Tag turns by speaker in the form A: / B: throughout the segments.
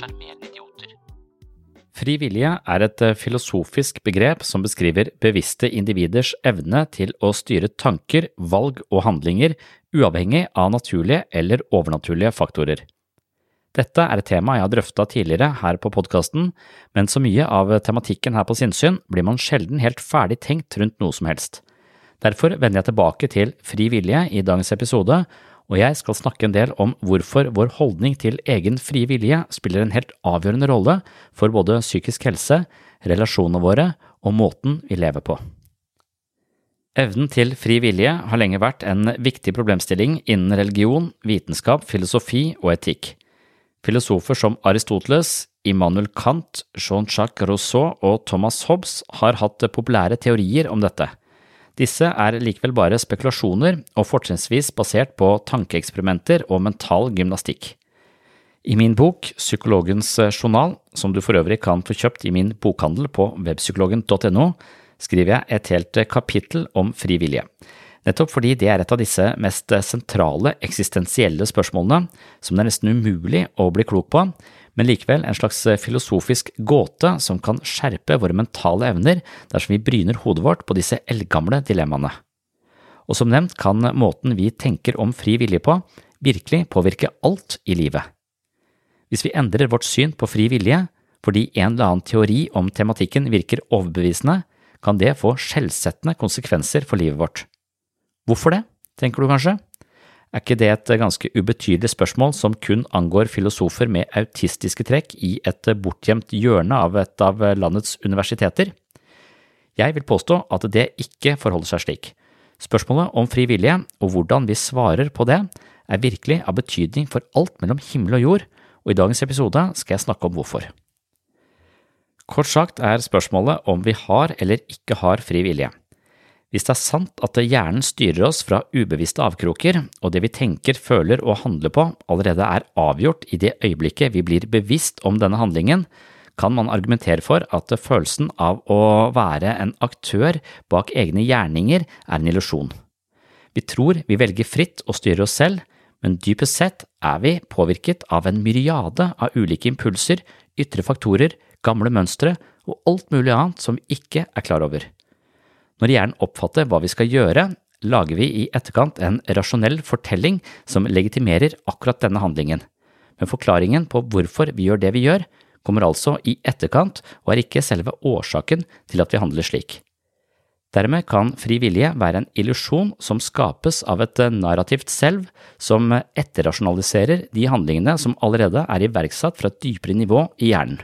A: sjarmerende idioter.
B: Fri vilje er et eh, filosofisk begrep som beskriver bevisste individers evne til å styre tanker, valg og handlinger uavhengig av naturlige eller overnaturlige faktorer. Dette er et tema jeg har drøfta tidligere her på podkasten, men så mye av tematikken her på sinnssyn blir man sjelden helt ferdig tenkt rundt noe som helst. Derfor vender jeg tilbake til fri vilje i dagens episode, og jeg skal snakke en del om hvorfor vår holdning til egen frie vilje spiller en helt avgjørende rolle for både psykisk helse, relasjonene våre og måten vi lever på. Evnen til fri vilje har lenge vært en viktig problemstilling innen religion, vitenskap, filosofi og etikk. Filosofer som Aristoteles, Immanuel Kant, Jean-Jacques Rousseau og Thomas Hobbes har hatt populære teorier om dette. Disse er likevel bare spekulasjoner og fortrinnsvis basert på tankeeksperimenter og mental gymnastikk. I min bok Psykologens journal, som du for øvrig kan få kjøpt i min bokhandel på webpsykologen.no, skriver jeg et helt kapittel om fri vilje. Nettopp fordi det er et av disse mest sentrale eksistensielle spørsmålene som det er nesten umulig å bli klok på, men likevel en slags filosofisk gåte som kan skjerpe våre mentale evner dersom vi bryner hodet vårt på disse eldgamle dilemmaene. Og som nevnt kan måten vi tenker om fri vilje på, virkelig påvirke alt i livet. Hvis vi endrer vårt syn på fri vilje fordi en eller annen teori om tematikken virker overbevisende, kan det få skjellsettende konsekvenser for livet vårt. Hvorfor det, tenker du kanskje? Er ikke det et ganske ubetydelig spørsmål som kun angår filosofer med autistiske trekk i et bortgjemt hjørne av et av landets universiteter? Jeg vil påstå at det ikke forholder seg slik. Spørsmålet om fri vilje og hvordan vi svarer på det, er virkelig av betydning for alt mellom himmel og jord, og i dagens episode skal jeg snakke om hvorfor. Kort sagt er spørsmålet om vi har eller ikke har fri vilje. Hvis det er sant at hjernen styrer oss fra ubevisste avkroker, og det vi tenker, føler og handler på allerede er avgjort i det øyeblikket vi blir bevisst om denne handlingen, kan man argumentere for at følelsen av å være en aktør bak egne gjerninger er en illusjon. Vi tror vi velger fritt og styrer oss selv, men dypest sett er vi påvirket av en myriade av ulike impulser, ytre faktorer, gamle mønstre og alt mulig annet som vi ikke er klar over. Når hjernen oppfatter hva vi skal gjøre, lager vi i etterkant en rasjonell fortelling som legitimerer akkurat denne handlingen, men forklaringen på hvorfor vi gjør det vi gjør, kommer altså i etterkant og er ikke selve årsaken til at vi handler slik. Dermed kan fri vilje være en illusjon som skapes av et narrativt selv som etterrasjonaliserer de handlingene som allerede er iverksatt fra et dypere nivå i hjernen.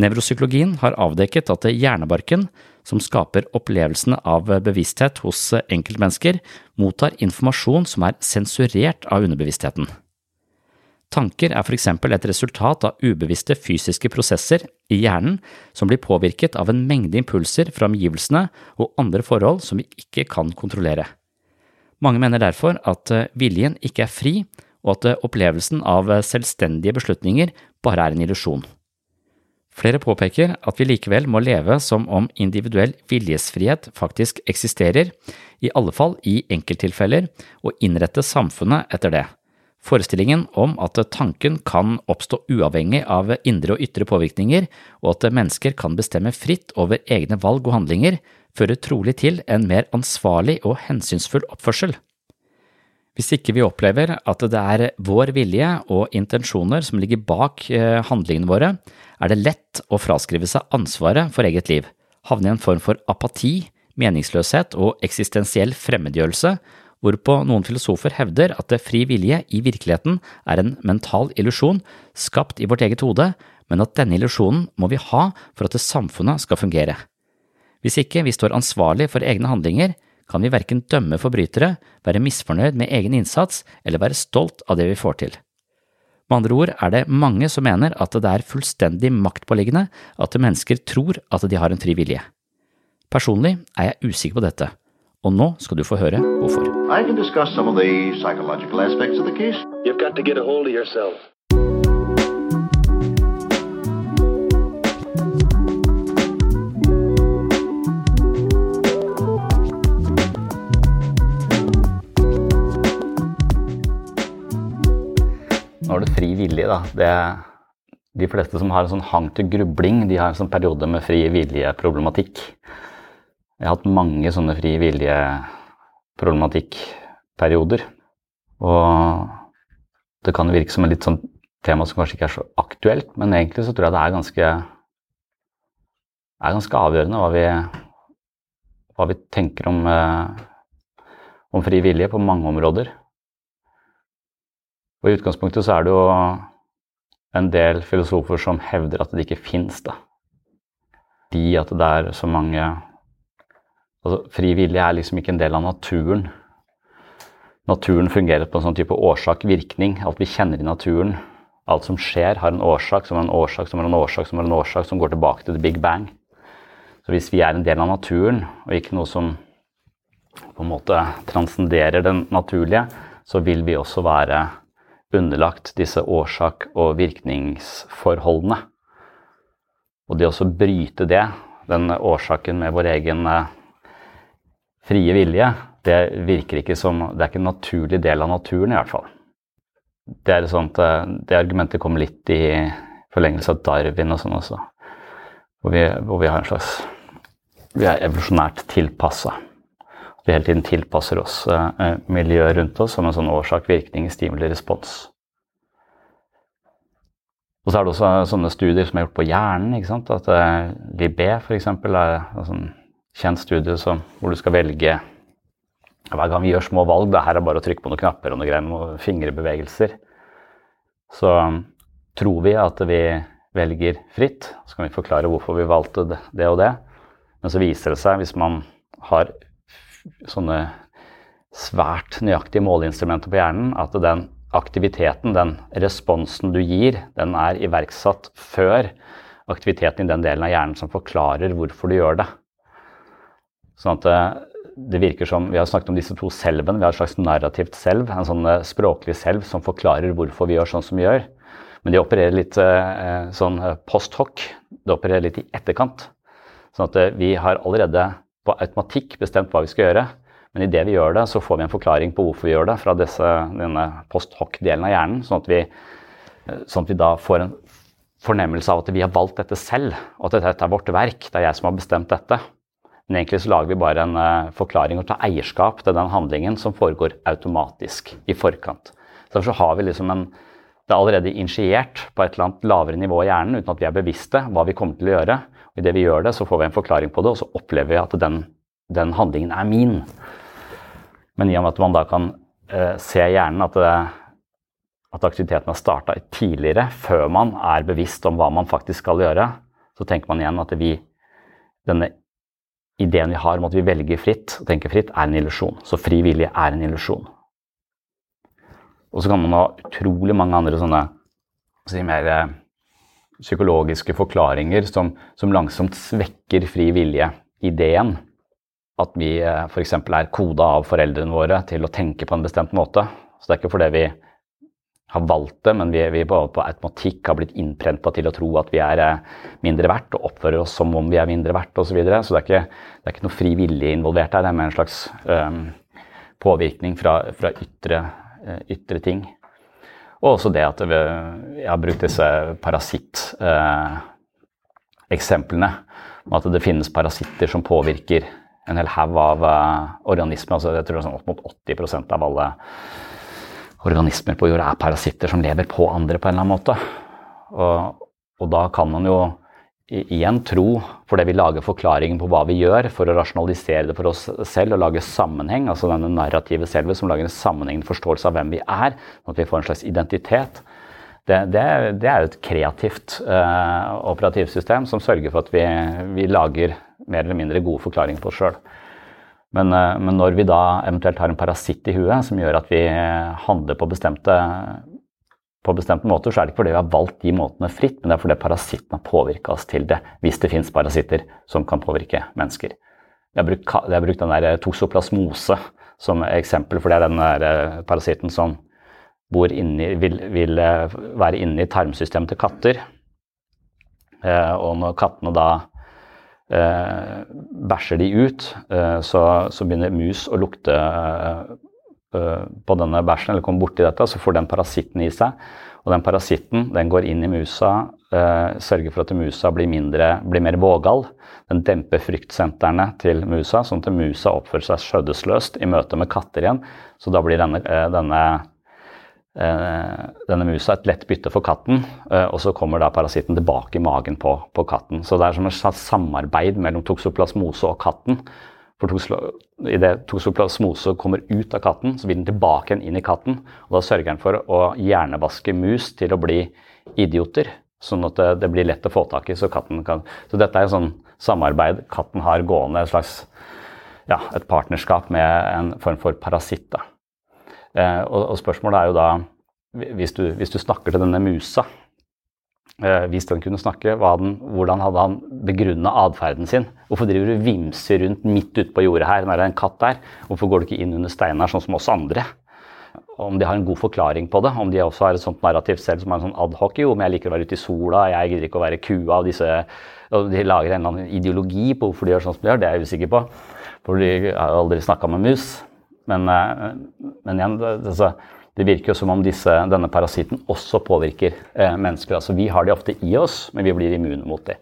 B: Nevropsykologien har avdekket at hjernebarken, som skaper opplevelsene av bevissthet hos enkeltmennesker, mottar informasjon som er sensurert av underbevisstheten. Tanker er for eksempel et resultat av ubevisste fysiske prosesser i hjernen som blir påvirket av en mengde impulser fra omgivelsene og andre forhold som vi ikke kan kontrollere. Mange mener derfor at viljen ikke er fri, og at opplevelsen av selvstendige beslutninger bare er en illusjon. Flere påpeker at vi likevel må leve som om individuell viljesfrihet faktisk eksisterer, i alle fall i enkelttilfeller, og innrette samfunnet etter det. Forestillingen om at tanken kan oppstå uavhengig av indre og ytre påvirkninger, og at mennesker kan bestemme fritt over egne valg og handlinger, fører trolig til en mer ansvarlig og hensynsfull oppførsel. Hvis ikke vi opplever at det er vår vilje og intensjoner som ligger bak handlingene våre, er det lett å fraskrive seg ansvaret for eget liv, havne i en form for apati, meningsløshet og eksistensiell fremmedgjørelse, hvorpå noen filosofer hevder at det fri vilje i virkeligheten er en mental illusjon skapt i vårt eget hode, men at denne illusjonen må vi ha for at samfunnet skal fungere. Hvis ikke vi står ansvarlig for egne handlinger, kan vi verken dømme forbrytere, være misfornøyd med egen innsats eller være stolt av det vi får til. Med andre ord er det mange som mener at det er fullstendig maktpåliggende at mennesker tror at de har en fri vilje. Personlig er jeg usikker på dette, og nå skal du få høre hvorfor.
C: I can discuss some of the psychological aspects of the case.
D: You've got to get a hold of yourself.
B: Nå er det fri vilje, da. Det, de fleste som har en sånn hang til grubling, de har en sånn periode med fri vilje-problematikk. Jeg har hatt mange sånne fri vilje-problematikkperioder. Og det kan virke som et litt sånn tema som kanskje ikke er så aktuelt, men egentlig så tror jeg det er ganske, er ganske avgjørende hva vi, hva vi tenker om, eh, om fri vilje på mange områder. Og I utgangspunktet så er det jo en del filosofer som hevder at det ikke fins. De at det er så mange altså Fri vilje er liksom ikke en del av naturen. Naturen fungerer på en sånn type årsak-virkning. Alt vi kjenner i naturen, alt som skjer, har en årsak som har en årsak som har en årsak som har en årsak som går tilbake til the big bang. Så hvis vi er en del av naturen, og ikke noe som på en måte transcenderer det naturlige, så vil vi også være underlagt disse årsak- og virkningsforholdene. Og det å bryte det, den årsaken med vår egen eh, frie vilje, det virker ikke som Det er ikke en naturlig del av naturen, i hvert fall. Det, er sånt, eh, det argumentet kommer litt i forlengelse av Darwin og sånn også. Hvor vi, hvor vi har en slags Vi er evolusjonært tilpassa. Vi hele tiden tilpasser oss eh, miljøet rundt oss som en sånn årsak-virkning, stimuli-respons. Og så er det også sånne studier som er gjort på hjernen. ikke sant? At uh, Libé f.eks. er en sånn kjent studie som, hvor du skal velge Hver gang vi gjør små valg, det her er bare å trykke på noen knapper og noen greier, noen fingrebevegelser, så tror vi at vi velger fritt. Så kan vi forklare hvorfor vi valgte det og det. Men så viser det seg, hvis man har sånne svært nøyaktige måleinstrumenter på hjernen, at den aktiviteten, den responsen du gir, den er iverksatt før aktiviteten i den delen av hjernen som forklarer hvorfor du gjør det. Sånn at det, det virker som, Vi har snakket om disse to selvene. Vi har et slags narrativt selv, en sånn eh, språklig selv som forklarer hvorfor vi gjør sånn som vi gjør. Men de opererer litt eh, sånn eh, post hoc. De opererer litt i etterkant. Sånn at vi har allerede på automatikk bestemt hva vi skal gjøre. Men idet vi gjør det, så får vi en forklaring på hvorfor vi gjør det fra disse, denne post hoc-delen av hjernen. Sånn at, vi, sånn at vi da får en fornemmelse av at vi har valgt dette selv, og at dette er vårt verk. Det er jeg som har bestemt dette. Men egentlig så lager vi bare en uh, forklaring og tar eierskap til den handlingen som foregår automatisk i forkant. Derfor så har vi liksom en Det er allerede initiert på et eller annet lavere nivå i hjernen uten at vi er bevisste hva vi kommer til å gjøre. Idet vi gjør det, så får vi en forklaring på det, og så opplever vi at den, den handlingen er min. Men i og med at man da kan eh, se i hjernen at, det, at aktiviteten har starta tidligere, før man er bevisst om hva man faktisk skal gjøre, så tenker man igjen at vi, denne ideen vi har om at vi velger fritt og tenker fritt, er en illusjon. Så fri vilje er en illusjon. Og så kan man ha utrolig mange andre sånne si mer eh, psykologiske forklaringer som, som, langsomt svekker fri vilje-ideen. At vi eh, f.eks. er koda av foreldrene våre til å tenke på en bestemt måte. Så det er ikke fordi vi har valgt det, men vi, vi på, på automatikk har blitt innprenta til å tro at vi er eh, mindre verdt og oppfører oss som om vi er mindre verdt osv. Så, videre. så det er, ikke, det er ikke noe fri involvert her. Det er mer en slags um, påvirkning fra, fra ytre øh, ytre ting. Og også det at jeg har brukt disse parasitteksemplene. Eh, at det finnes parasitter som påvirker en hel haug av eh, organismer. Altså, jeg tror det er sånn opp mot 80% av alle organismer på jorda er parasitter som lever på andre på en eller annen måte. Og, og da kan man jo igjen tro, fordi vi lager forklaringen på hva vi gjør, for å rasjonalisere det for oss selv og lage sammenheng, altså denne narrative selve som lager en sammenhengende forståelse av hvem vi er, sånn at vi får en slags identitet. Det, det, det er jo et kreativt uh, operativsystem som sørger for at vi, vi, lager mer eller mindre gode forklaringer på oss sjøl. Men, uh, men, når vi da eventuelt har en parasitt i huet som gjør at vi handler på bestemte på bestemte måter, så er det ikke fordi vi har valgt de måtene fritt, men det er fordi parasitten har påvirka oss til det, hvis det fins parasitter som kan påvirke mennesker. Jeg har brukt, den der toxoplasmose som eksempel, for det er den der eh, parasitten som inni, vil, vil, eh, være inne i tarmsystemet til katter. Eh, og når kattene da eh, bæsjer de ut, eh, så, så, begynner mus å lukte Eh, på denne bæsjen, eller kommer borti dette, så får den parasitten i seg. Og den parasitten den går inn i musa, eh, sørger for at musa blir, mindre, blir mer vågal. Den demper fryktsentrene til musa, sånn at musa oppfører seg skjødesløst i møte med katter igjen. Så da blir denne, uh, denne, uh, denne, musa et lett bytte for katten, og så kommer da parasitten tilbake i magen på, på katten. Så det er som et samarbeid mellom toksoplasmose og katten for Idet toksoplasmose kommer ut av katten, så vil den tilbake inn i katten. og Da sørger den for å hjernevaske mus til å bli idioter, sånn at det, blir lett å få tak i. Så, katten kan, så dette er et sånn samarbeid katten har gående, et slags ja, et partnerskap med en form for parasitt. Eh, og, spørsmålet er jo da, hvis du, hvis du snakker til denne musa hvis den kunne snakke, den, hvordan hadde han begrunna atferden sin? Hvorfor driver du vimser rundt midt ute på jordet her når det er en katt der? Hvorfor går du ikke inn under steinen her sånn som oss andre? Om de har en god forklaring på det, om de også har et sånt narrativ selv som er en sånn adhoc jo, men jeg liker å være ute i sola, jeg gidder ikke å være kua av disse De lager en eller annen ideologi på hvorfor de gjør sånn som de gjør, det er jeg usikker på. For de har aldri snakka med mus. Men, eh, men igjen, altså, det virker jo som om disse, denne parasitten også påvirker eh, mennesker. Altså, vi har de ofte i oss, men vi blir immune mot de.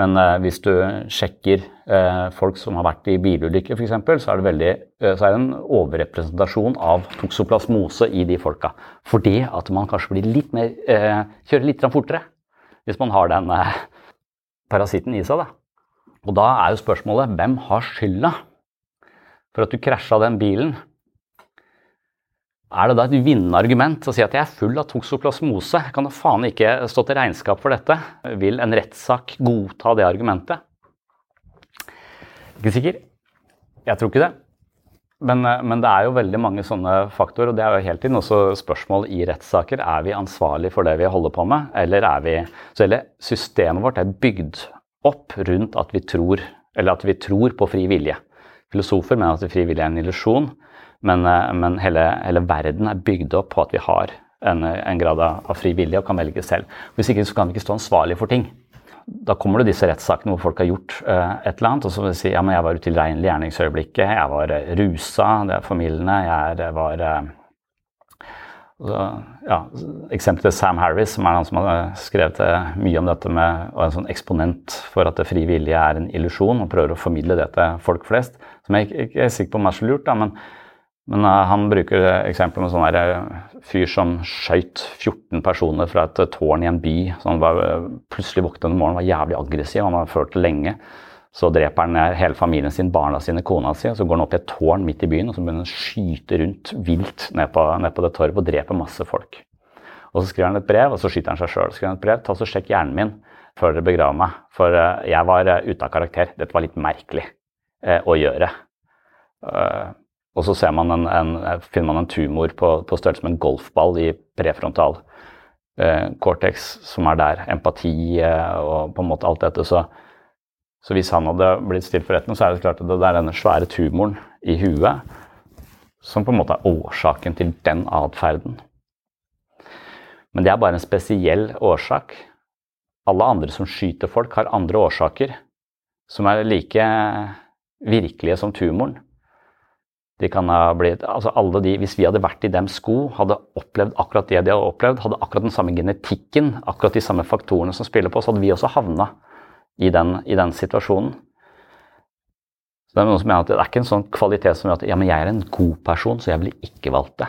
B: Men eh, hvis du sjekker eh, folk som har vært i bilulykker f.eks., så, eh, så er det en overrepresentasjon av toksoplasmose i de folka. Fordi at man kanskje blir litt mer, eh, kjører litt fortere hvis man har den eh, parasitten i seg. Da. Og da er jo spørsmålet hvem har skylda for at du krasja den bilen? Er det da et vinnende argument å si at jeg er full av toksoplasmose? Kan da faen ikke stå til regnskap for dette. Vil en rettssak godta det argumentet? Ikke sikker. Jeg tror ikke det. Men, men, det er jo veldig mange sånne faktorer, og det er jo hele tiden også spørsmål i rettssaker. Er vi ansvarlig for det vi holder på med, eller er vi Så hele systemet vårt er bygd opp rundt at vi tror, eller at vi tror på fri vilje. Filosofer mener at fri vilje er en illusjon. Men, eh, men hele, hele, verden er bygd opp på at vi har en, en grad av fri vilje og kan velge selv. Hvis ikke så kan vi ikke stå ansvarlig for ting. Da kommer det disse rettssakene hvor folk har gjort uh, et eller annet, og så vil de si ja, men jeg var utilregnelig i gjerningsøyeblikket, jeg var uh, rusa, det er formildende, jeg var uh, ja, Eksempelet Sam Harris, som er han som har skrevet mye om dette med, og en sånn eksponent for at fri vilje er en illusjon, og prøver å formidle det til folk flest. Som jeg ikke er sikker på om er så lurt, da, men, men uh, han bruker eksempler med sånn uh, fyr som skøyt 14 personer fra et uh, tårn i en by. Så han var, plutselig våknet om morgenen var jævlig aggressiv, han har ført det lenge. Så dreper han ned hele familien sin, barna sine, kona si, og så går han opp i et tårn midt i byen og så begynner han å skyte rundt vilt ned på, ned på det torvet og dreper masse folk. Og Så skriver han et brev, og så skyter han seg sjøl. Skriver han et brev, ta så Sjekk hjernen min før dere begraver meg, for uh, jeg var uh, ute av karakter. Dette var litt merkelig uh, å gjøre. Og så man en, en, finner man en tumor på, på størrelse med en golfball i prefrontal cortex, som er der. Empati og på en måte alt dette. så så hvis han hadde blitt stilt for retten, så er det klart at det er denne svære tumoren i huet som på en måte er årsaken til den atferden. Men det er bare en spesiell årsak. Alle andre som skyter folk, har andre årsaker som er like virkelige som tumoren. De kan ha blitt, altså alle de, Hvis vi hadde vært i dems sko, hadde opplevd akkurat det de hadde opplevd, hadde akkurat den samme genetikken, akkurat de samme faktorene som spiller på, så hadde vi også havna i den, i den situasjonen. Så det er noen som mener at det er ikke en sånn kvalitet som gjør at ja, men jeg er en god person, så jeg blir ikke valgt det.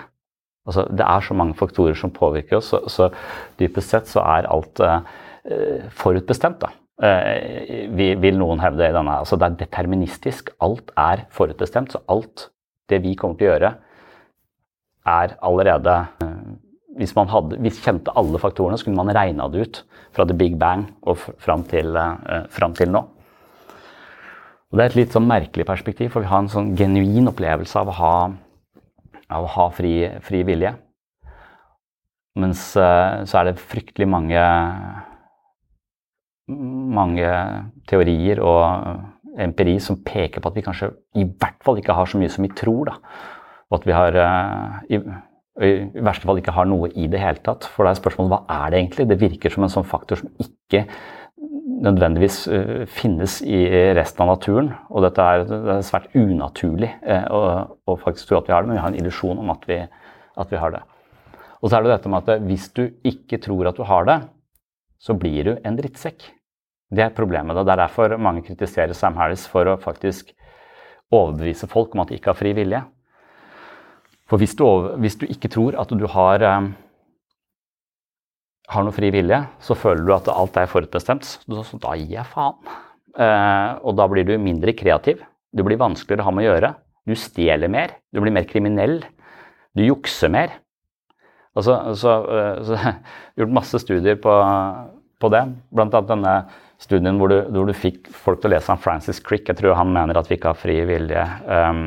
B: Altså, det er så mange faktorer som påvirker oss, så, så dypest sett så er alt uh, forutbestemt. da. Uh, vil noen hevde i denne. Altså, det er deterministisk. Alt er forutbestemt. Så alt det vi kommer til å gjøre, er allerede uh, hvis man hadde, hvis kjente alle faktorene, så kunne man regna det ut fra the big bang og fram til, uh, fram til nå. Og Det er et litt sånn merkelig perspektiv, for vi har en sånn genuin opplevelse av å ha, av å ha fri, fri, vilje. Mens uh, så er det fryktelig mange, mange teorier og empiri som peker på at vi kanskje i hvert fall ikke har så mye som vi tror. da. Og at vi har uh, i, i verste fall ikke har noe i det hele tatt. For det er spørsmålet hva er det egentlig? Det virker som en sånn faktor som ikke nødvendigvis uh, finnes i resten av naturen. Og dette er, det er svært unaturlig uh, å, å, faktisk tro at vi har det, men vi har en illusjon om at vi, at vi, har det. Og så er det dette med at hvis du ikke tror at du har det, så blir du en drittsekk. Det er problemet. Det er derfor mange kritiserer Sam Harris for å faktisk overbevise folk om at de ikke har fri vilje. For hvis du, hvis du ikke tror at du har, um, har noe fri vilje, så føler du at alt er forutbestemt. Så da gir jeg faen. Uh, og da blir du mindre kreativ. Du blir vanskeligere å ha med å gjøre. Du stjeler mer. Du blir mer kriminell. Du jukser mer. Altså, så, uh, så, har gjort masse studier på, på det. Blant annet denne studien hvor du, hvor du, fikk folk til å lese om Francis Crick. Jeg tror han mener at vi ikke har fri vilje. Um,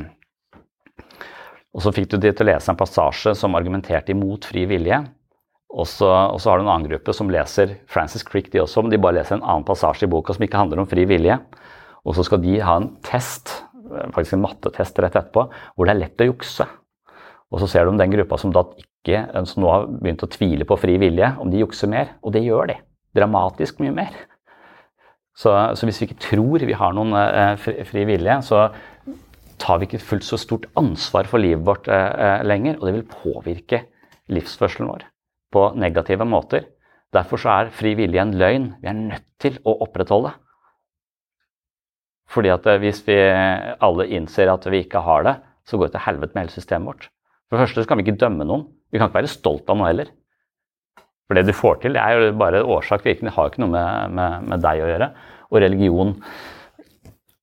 B: og så fikk du de til å lese en passasje som argumenterte imot fri vilje. Og så, og så har du en annen gruppe som leser Francis Crick, de også, men de bare leser en annen passasje i boka som ikke handler om fri vilje. Og så skal de ha en test, faktisk en mattetest rett etterpå, hvor det er lett å jukse. Og så ser du om den gruppa som, da ikke, som nå har begynt å tvile på fri vilje, om de jukser mer. Og det gjør de. Dramatisk mye mer. Så, så hvis vi ikke tror vi har noen eh, fri, fri vilje, så tar vi ikke fullt så stort ansvar for livet vårt eh, eh, lenger, og det vil påvirke livsførselen vår på negative måter. Derfor så er fri vilje en løgn vi er nødt til å opprettholde. Fordi at eh, hvis vi alle innser at vi ikke har det, så går det til helvete med hele systemet vårt. For det første så kan vi ikke dømme noen. Vi kan ikke være stolt av noe heller. For det du får til, det er jo bare årsak-virkning. Det har ikke noe med, med, med deg å gjøre. Og religion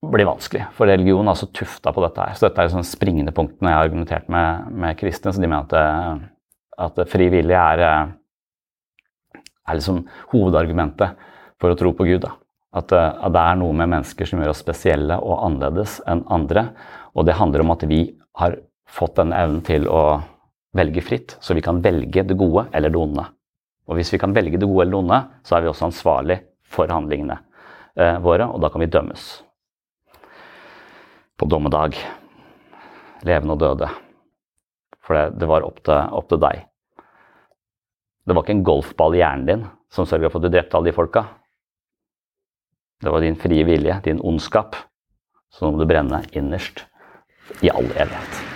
B: blir vanskelig. For religion er så tufta på dette her. Så dette er sånn springende punkt når jeg har argumentert med, med kristne. Så de mener at, eh, at fri vilje er, eh, er liksom hovedargumentet for å tro på Gud. At, eh, at, det er noe med mennesker som gjør oss spesielle og annerledes enn andre. Og det handler om at vi har fått denne evnen til å velge fritt, så vi kan velge det gode eller det onde. Og hvis vi kan velge det gode eller det onde, så er vi også ansvarlig for handlingene eh, våre, og da kan vi dømmes på dommedag. Levende og døde. For det, det var opp til, opp til, deg. Det var ikke en golfball i hjernen din som sørga for at du drepte alle de folka. Det var din frie vilje, din ondskap. Så nå du brenne innerst i all evighet.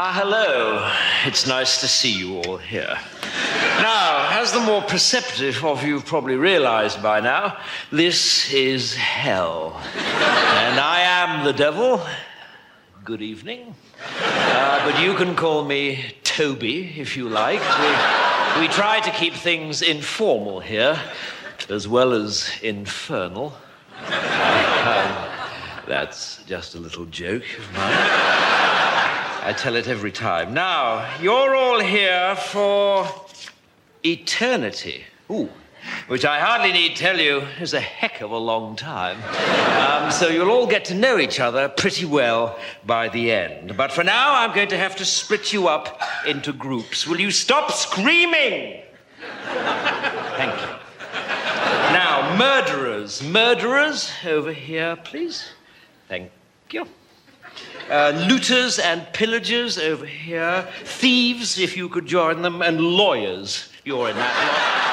E: Ah, hello. It's nice to see you all here. Now, as the more perceptive of you probably realized by now, this is hell. and I am the devil. Good evening. Uh, but you can call me Toby if you like. We, we try to keep things informal here, as well as infernal. Um, that's just a little joke of mine. I tell it every time. Now, you're all here for eternity. Ooh. Which I hardly need tell you is a heck of a long time. Um, so you'll all get to know each other pretty well by the end. But for now, I'm going to have to split you up into groups. Will you stop screaming? Thank you. Now, murderers. Murderers, over here, please. Thank you. Uh, looters and pillagers over here. Thieves, if you could join them. And lawyers. You're in that lot.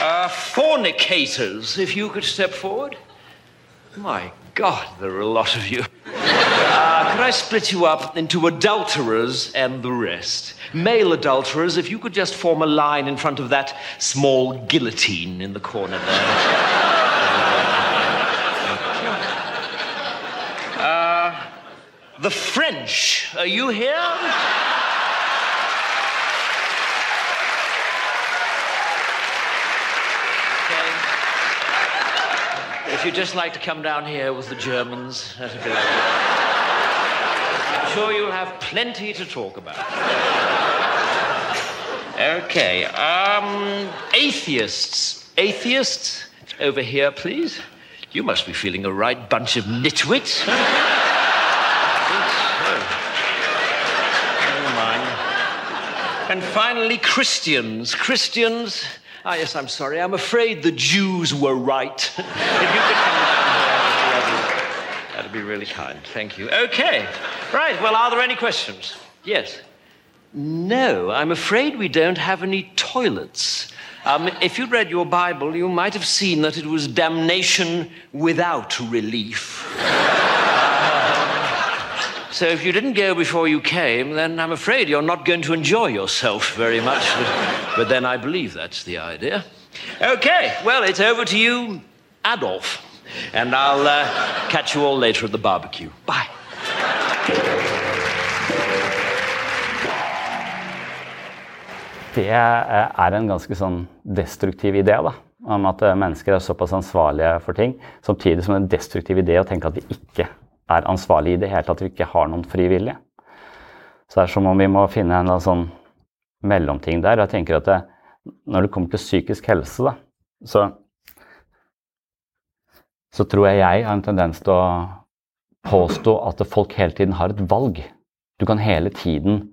E: Uh, fornicators, if you could step forward. My God, there are a lot of you. Uh, could I split you up into adulterers and the rest? Male adulterers, if you could just form a line in front of that small guillotine in the corner there. The French, are you here? If you'd just like to come down here with the Germans, that'd be lovely. I'm sure you'll have plenty to talk about. Okay, um, atheists. Atheists, over here, please. You must be feeling a right bunch of nitwits. Huh? Never mind. And finally, Christians. Christians. Ah, yes, I'm sorry. I'm afraid the Jews were right. if you could come down here, that'd be really kind. Thank you. Okay. Right. Well, are there any questions? Yes. No, I'm afraid we don't have any toilets. Um, if you'd read your Bible, you might have seen that it was damnation without relief. So if you didn't go before you came, then I'm afraid you're not going to enjoy yourself very much. But, but then I believe that's the idea. Okay, well, it's over to you, Adolf. And I'll uh, catch you all later at the barbecue. Bye.
B: Det er en ganske sånn destruktiv idé, da. Om at mennesker er såpass ansvarlige for ting. Samtidig som en destruktiv idé å tenke at vi ikke er ansvarlig i det hele tatt, vi ikke har noen fri vilje. Så det er som om vi må finne en sånn mellomting der. Jeg tenker at det, når det kommer til psykisk helse, da, så, så tror jeg jeg har en tendens til å påstå at folk hele tiden har et valg. Du kan hele tiden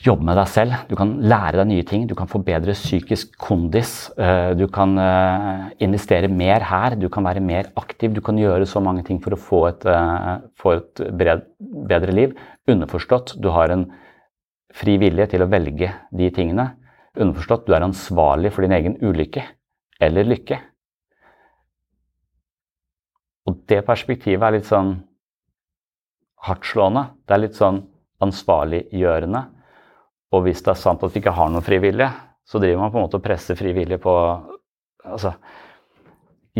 B: jobbe med deg selv. Du kan lære deg nye ting. Du kan få bedre psykisk kondis. Du kan investere mer her. Du kan være mer aktiv. Du kan gjøre så mange ting for å få et, få et bedre liv. Underforstått, du har en fri vilje til å velge de tingene. Underforstått, du er ansvarlig for din egen ulykke eller lykke. Og det perspektivet er litt sånn hardtslående. Det er litt sånn ansvarliggjørende. Og hvis det er sant at vi ikke har noen frivillige, så driver man på en måte og presser frivillige på Altså,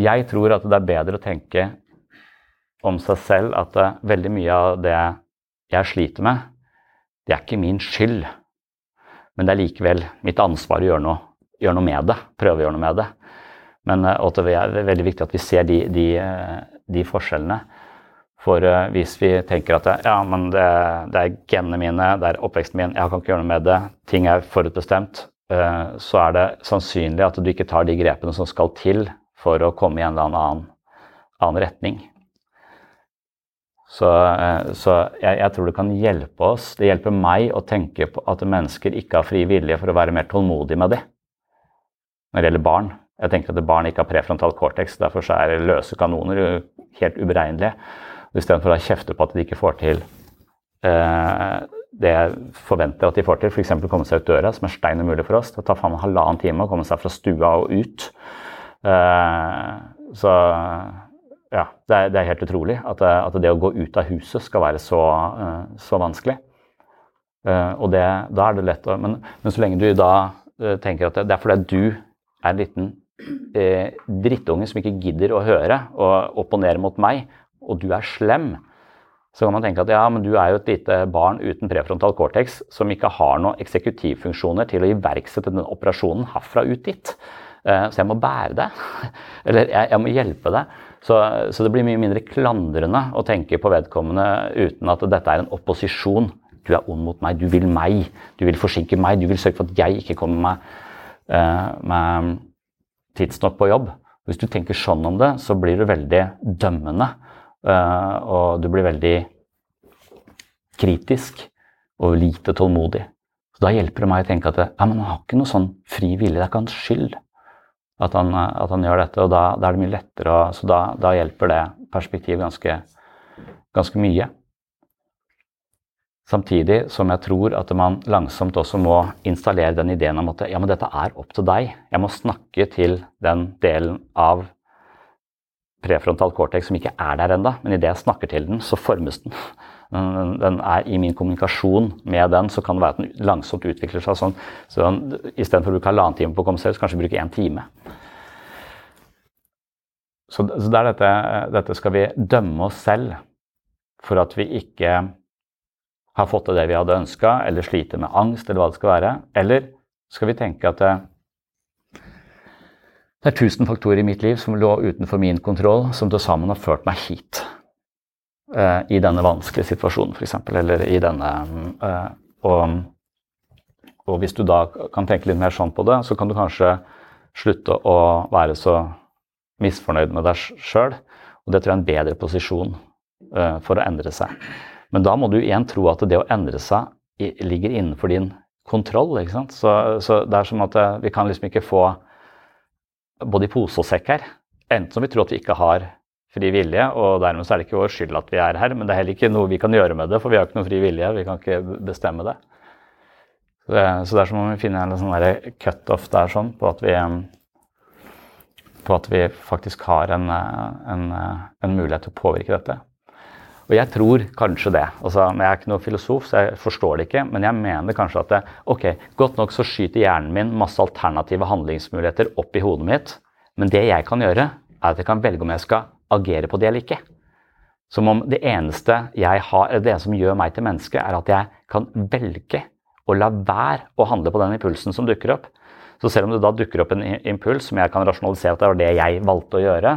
B: jeg tror at det er bedre å tenke om seg selv at veldig mye av det jeg sliter med, det er ikke min skyld. Men det er likevel mitt ansvar å gjøre noe, gjøre noe med det. Prøve å gjøre noe med det. Men og det er veldig viktig at vi ser de, de, de forskjellene. For hvis vi tenker at ja, men det, det er genene mine, det er oppveksten min, jeg kan ikke gjøre noe med det, ting er forutbestemt, så er det sannsynlig at du ikke tar de grepene som skal til for å komme i en eller annen, annen retning. Så, så jeg, jeg, tror det kan hjelpe oss, det hjelper meg å tenke på at mennesker ikke har fri vilje for å være mer tålmodig med det. Når det gjelder barn. Jeg tenker at barn ikke har prefrontal cortex, derfor er løse kanoner helt uberegnelige. Istedenfor å kjefte på at de ikke får til eh, det jeg forventer at de får til, f.eks. komme seg ut døra, som er stein umulig for oss. Det tar faen meg halvannen time å komme seg fra stua og ut. Eh, så ja, det er, det er, helt utrolig at, at, det å gå ut av huset skal være så, uh, så vanskelig. Uh, og det, da er det lett å men, men, så lenge du da uh, tenker at det, det, er fordi du er en liten drittunge som ikke gidder å høre og opponere mot meg, og du er slem, så kan man tenke at ja, men du er jo et lite barn uten prefrontal cortex som ikke har noen eksekutivfunksjoner til å iverksette den operasjonen herfra ut dit. Så jeg må bære det. Eller jeg, jeg må hjelpe deg. Så, så, det blir mye mindre klandrende å tenke på vedkommende uten at dette er en opposisjon. Du er ond mot meg, du vil meg, du vil forsinke meg, du vil sørge for at jeg ikke kommer meg, uh, meg tidsnok på jobb. Hvis du tenker sånn om det, så blir du veldig dømmende. Uh, og du blir veldig kritisk og lite tålmodig. Så Da hjelper det meg å tenke at ja, han har ikke noe sånn fri vilje, det er ikke hans skyld at han, at han, gjør dette. Og da, da, er det mye lettere, og, så da, da hjelper det perspektivet ganske, ganske, mye. Samtidig som jeg tror at man langsomt også må installere den ideen om at ja, men dette er opp til deg. Jeg må snakke til den delen av prefrontal cortex som ikke er der ennå, men idet jeg snakker til den, så formes den. Den, den, er I min kommunikasjon med den så kan det være at den langsomt utvikler seg sånn. Så Istedenfor å bruke halvannen time på å komme selv, så kanskje bruke én time. Så, så det er dette, dette skal vi dømme oss selv for at vi ikke har fått til det vi hadde ønska, eller sliter med angst, eller hva det skal være? Eller skal vi tenke at det, er tusen faktorer i mitt liv som lå utenfor min kontroll, som til sammen har ført meg hit? uh, i denne vanskelige situasjonen, f.eks. Eller i denne uh, og, og, hvis du da kan tenke litt mer sånn på det, så kan du kanskje slutte å være så misfornøyd med deg sjøl. Og det tror jeg er en bedre posisjon uh, for å endre seg. Men da må du igjen tro at det å endre seg ligger innenfor din kontroll. ikke sant? Så, så det er som at vi kan liksom ikke få både i pose og sekk her. Enten som vi tror at vi ikke har fri vilje, og dermed så er det ikke vår skyld at vi er her. Men det er heller ikke noe vi kan gjøre med det, for vi har ikke noe fri vilje. Vi kan ikke bestemme det. Så det, så er som om vi finner en sånn cutoff der sånn, på at vi på at vi faktisk har en, en, en, mulighet til å påvirke dette. Og jeg tror kanskje det. Altså, jeg er ikke noen filosof, så jeg forstår det ikke. Men jeg mener kanskje at det, ok, godt nok så skyter hjernen min masse alternative handlingsmuligheter opp i hodet mitt. Men det jeg kan gjøre, er at jeg kan velge om jeg skal agere på det eller ikke. Som om det eneste jeg har, eller det som gjør meg til menneske, er at jeg kan velge å la være å handle på den impulsen som dukker opp. Så selv om det da dukker opp en impuls som jeg kan rasjonalisere at det var det jeg valgte å gjøre,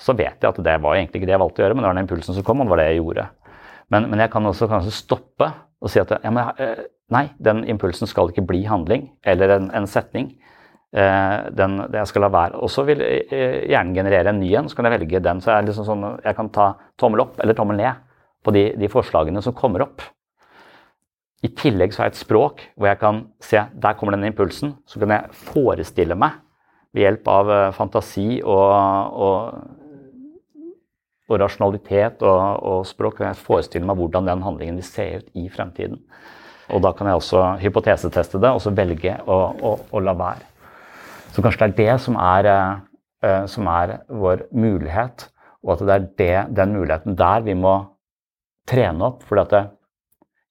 B: så vet jeg at det var egentlig ikke det jeg valgte å gjøre, men det var den impulsen som kom, og det var det jeg gjorde. Men, men jeg kan også kanskje stoppe og si at ja, men, eh, nei, den impulsen skal ikke bli handling eller en, en setning. Eh, den, jeg skal la være. Og så vil hjernen generere en ny en, så kan jeg velge den. Så jeg, liksom sånn, jeg kan ta tommel opp eller tommel ned på de, de, forslagene som kommer opp. I tillegg så har jeg et språk hvor jeg kan se der kommer den impulsen. Så kan jeg forestille meg ved hjelp av eh, fantasi og, og, og rasjonalitet og, og, språk kan jeg forestille meg hvordan den handlingen vil se ut i fremtiden. Og da kan jeg også hypoteseteste det og så velge å, å, å la være. Så kanskje det er det som er, uh, som er vår mulighet, og at det er det, den muligheten der vi må trene opp. For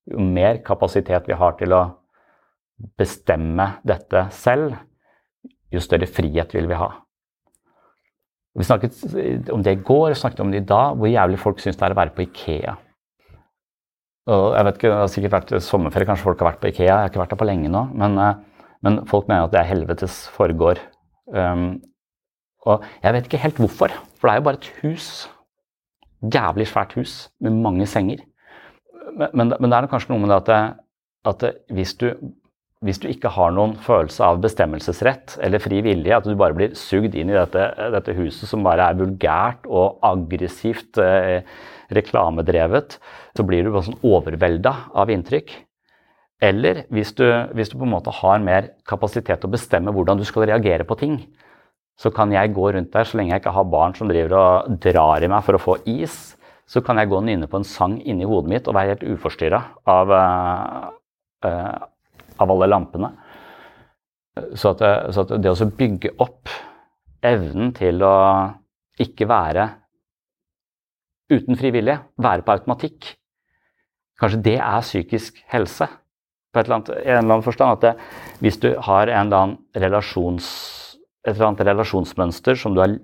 B: jo mer kapasitet vi har til å bestemme dette selv, jo større frihet vil vi ha. Vi snakket om det i går, snakket om det i dag, hvor jævlig folk syns det er å være på Ikea. Og jeg vet ikke, Det har sikkert vært sommerferie, kanskje folk har vært på Ikea. Jeg har ikke vært der på lenge nå. men uh, men folk mener at det er helvetes foregår. Um, og jeg vet ikke helt hvorfor, for det er jo bare et hus. Jævlig svært hus med mange senger. Men, men, men det er kanskje noe med det at, at hvis, du, hvis, du, ikke har noen følelse av bestemmelsesrett eller fri vilje, at du bare blir sugd inn i dette, dette huset som bare er vulgært og aggressivt eh, reklamedrevet, så blir du bare sånn overvelda av inntrykk. Eller hvis du, hvis du, på en måte har mer kapasitet til å bestemme hvordan du skal reagere på ting, så kan jeg gå rundt der så lenge jeg ikke har barn som driver og drar i meg for å få is. Så kan jeg gå og nynne på en sang inni hodet mitt og være helt uforstyrra av, uh, av, alle lampene. Så at, så at det å bygge opp evnen til å ikke være uten frivillige, være på automatikk. Kanskje det er psykisk helse på et eller annet, en eller annen forstand. At det, hvis du har en eller annen relasjons, et eller annet relasjonsmønster som du har,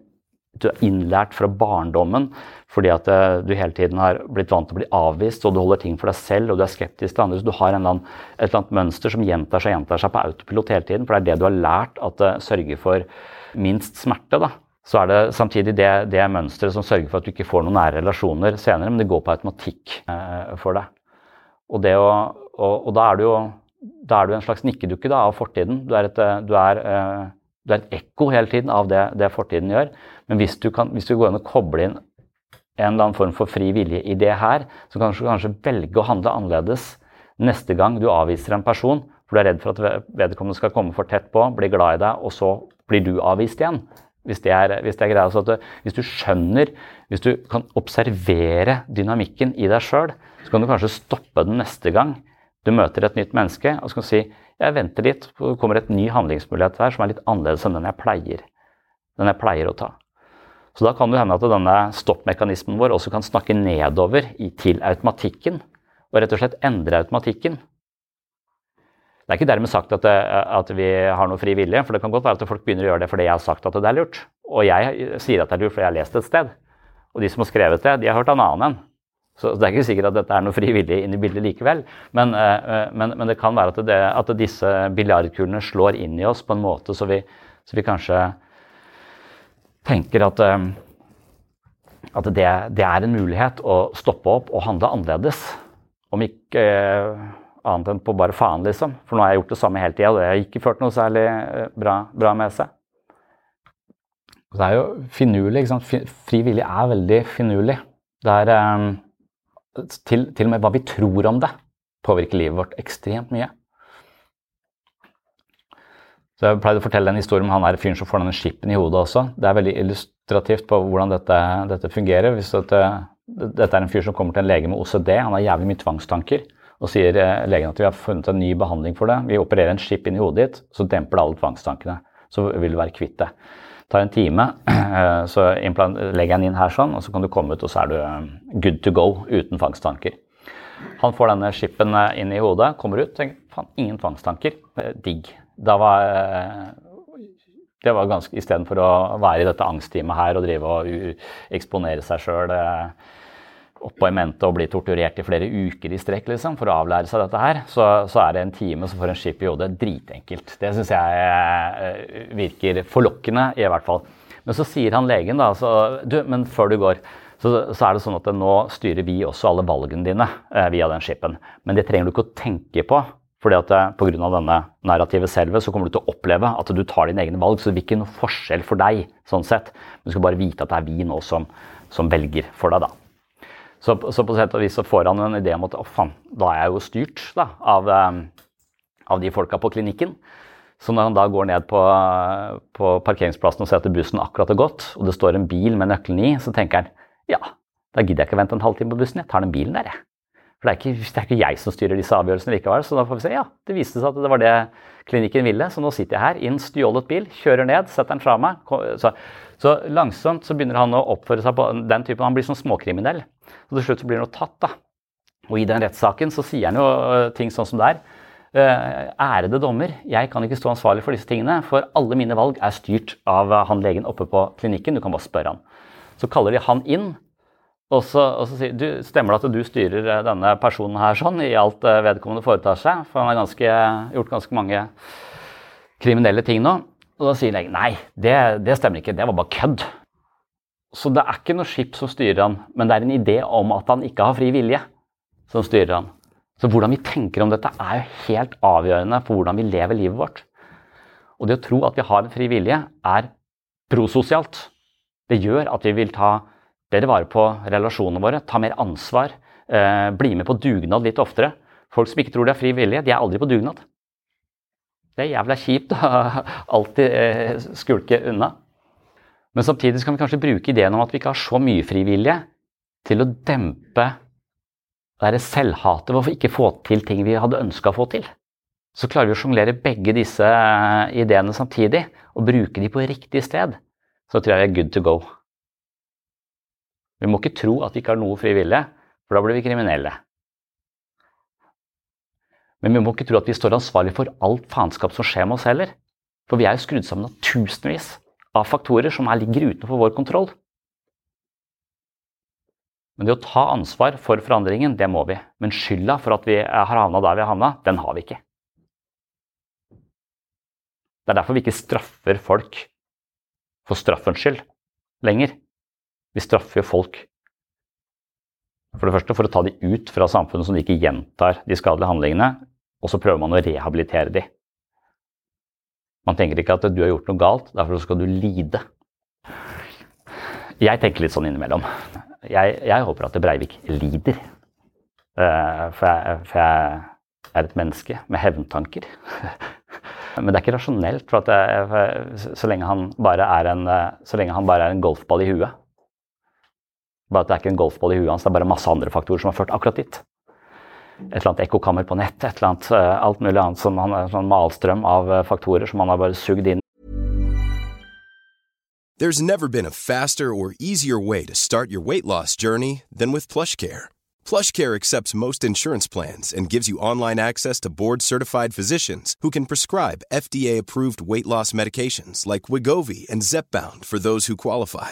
B: du er innlært fra barndommen fordi at eh, du hele tiden har blitt vant til å bli avvist, og du holder ting for deg selv og du er skeptisk til andre, så du har annen, et eller annet mønster som gjentar seg gjentar seg på autopilot hele tiden, for det er det du har lært at det sørger for minst smerte. da så er det samtidig det, det mønsteret som sørger for at du ikke får noen nære relasjoner senere, men det går på automatikk eh, for deg. Og, å, og, og da er du jo da er du en slags nikkedukke da, av fortiden. Du er, et, du, er, eh, du er, et, ekko hele tiden av det, det fortiden gjør. Men hvis du, kan, hvis du går inn og kobler inn en eller annen form for fri vilje i det her, så kan du kanskje velge å handle annerledes neste gang du avviser en person, for du er redd for at vedkommende skal komme for tett på, bli glad i deg, og så blir du avvist igjen. Hvis det er, hvis det er greia. Så du, hvis du skjønner, hvis du kan observere dynamikken i deg sjøl, så kan du kanskje stoppe den neste gang du møter et nytt menneske, og skal si jeg venter litt, for det kommer et ny handlingsmulighet her som er litt annerledes enn den jeg pleier, den jeg pleier å ta. Så da kan det hende at denne stoppmekanismen vår også kan snakke nedover til automatikken, og rett og slett endre automatikken. Det er ikke dermed sagt at, det, at, vi har noe fri vilje, for det kan godt være at folk begynner å gjøre det fordi jeg har sagt at det er lurt. Og jeg sier at det er lurt fordi jeg har lest et sted. Og de som har skrevet det, de har hørt en annen en. Så det er ikke sikkert at dette er noe frivillig inn i bildet likevel. Men, eh, men, men det kan være at, det, at disse biljardkulene slår inn i oss på en måte så vi, så vi kanskje tenker at, eh, at det, det, er en mulighet å stoppe opp og handle annerledes. Om ikke annet enn på bare faen, liksom. For nå har jeg gjort det samme hele tida, og det har ikke ført noe særlig eh, bra, bra med seg. Det er jo finurlig. ikke sant? Fri vilje er veldig finurlig. Det er eh, til, til, og med hva vi tror om det, påvirker livet vårt ekstremt mye. Så Jeg pleide å fortelle en historie om han er fyren som får denne skippen i hodet også. Det er veldig illustrativt på hvordan dette, dette fungerer. Hvis dette, dette, er en fyr som kommer til en lege med OCD, han har jævlig mye tvangstanker og sier eh, legen at vi har funnet en ny behandling for det. Vi opererer en skip inn i hodet ditt, så demper det alle tvangstankene. Så vil du være kvitt det. Det tar en time, så legger jeg den inn her sånn, og så kan du komme ut, og så er du eh, good to go uten tvangstanker. Han får denne skipen eh, inn i hodet, kommer ut, tenker faen, ingen tvangstanker. Digg. Da var det var ganske Istedenfor å være i dette angstteamet her og drive og eksponere seg sjøl oppå i mente og bli torturert i flere uker i strekk liksom, for å avlære seg dette her, så, så er det en time som får en skip i hodet. Dritenkelt. Det syns jeg eh, virker forlokkende, i hvert fall. Men så sier han legen da, så, du, men før du går, så, så er det sånn at nå styrer vi også alle valgene dine eh, via den skipen. Men det trenger du ikke å tenke på. Fordi at eh, Pga. denne narrativet selve så kommer du til å oppleve at du tar dine egne valg. Så det blir ikke noe forskjell for deg. sånn sett. Du skal bare vite at det er vi nå som, som velger for deg. da. Så, så, på sett og vis så får han en idé om at å faen, da er jeg jo styrt da, av, eh, av, de folka på klinikken. Så når han da går ned på, på parkeringsplassen og ser at bussen akkurat har gått, og det står en bil med nøkkelen i, så tenker han ja, da gidder jeg ikke vente en halvtime på bussen, jeg tar den bilen der, jeg. For det er, ikke, det er ikke jeg som styrer disse avgjørelsene likevel. Så da får vi se. Ja, det viste seg at det var det klinikken ville. Så nå sitter jeg her i en stjålet bil, kjører ned, setter den fra meg. Så, så, langsomt så begynner han å oppføre seg på den typen. Han blir sånn småkriminell. Så til slutt så blir han jo tatt, da. Og i den rettssaken så sier han jo øh, ting sånn som det er. Øh, ærede dommer, jeg kan ikke stå ansvarlig for disse tingene, for alle mine valg er styrt av han legen oppe på klinikken. Du kan bare spørre han. Så kaller de han inn og så, og så sier du, stemmer det at du styrer eh, denne personen her sånn i alt eh, vedkommende foretar seg? For han har ganske, gjort ganske mange kriminelle ting nå. Og da sier legen nei, det, det stemmer ikke, det var bare kødd. Så det er ikke noe skip som styrer han, men det er en idé om at han ikke har fri vilje som styrer han. Så hvordan vi tenker om dette er jo helt avgjørende for hvordan vi lever livet vårt. Og det å tro at vi har en fri vilje, er prososialt. Det gjør at vi vil ta bedre vare på relasjonene våre, ta mer ansvar, eh, bli med på dugnad litt oftere. Folk som ikke tror de er fri vilje, de er aldri på dugnad. Det er jævla kjipt å alltid eh, skulke unna. Men samtidig kan vi kanskje bruke ideen om at vi ikke har så mye frivillige til å dempe det selvhatet ved å ikke få til ting vi hadde ønska å få til. Så klarer vi å sjonglere begge disse eh, ideene samtidig og bruke de på riktig sted. Så tror jeg vi er good to go. Vi må ikke tro at vi ikke har noe fri vilje, for da blir vi kriminelle. Men vi må ikke tro at vi står ansvarlig for alt faenskap som skjer med oss heller. For vi er jo skrudd sammen av tusenvis av faktorer som her ligger utenfor vår kontroll. Men det å ta ansvar for forandringen, det må vi. Men skylda for at vi har havna der vi har havna, den har vi ikke. Det er derfor vi ikke straffer folk for straffens skyld lenger. Vi straffer jo folk for det første for å ta de ut fra samfunnet, så de ikke gjentar de skadelige handlingene. Og så prøver man å rehabilitere de. Man tenker ikke at du har gjort noe galt, derfor skal du lide. Jeg tenker litt sånn innimellom. Jeg, jeg håper at Breivik lider. Uh, for, jeg, for jeg er et menneske med hevntanker. Men det er ikke rasjonelt, for, jeg, for så, lenge en, så lenge han bare er en golfball i huet bare at det er ikke en golfball i huet hans, det er bare masse andre faktorer som har ført akkurat dit. Et eller annet ekkokammer på nett, et eller annet, uh, alt mulig annet som han er sånn malstrøm av uh, faktorer som han har bare sugd inn.
F: There's never been a faster or easier way to start your weight loss journey than with PlushCare. PlushCare accepts most insurance plans and gives you online access to board-certified physicians who can prescribe FDA-approved weight loss medications like Wigovi and Zepbound for those who qualify.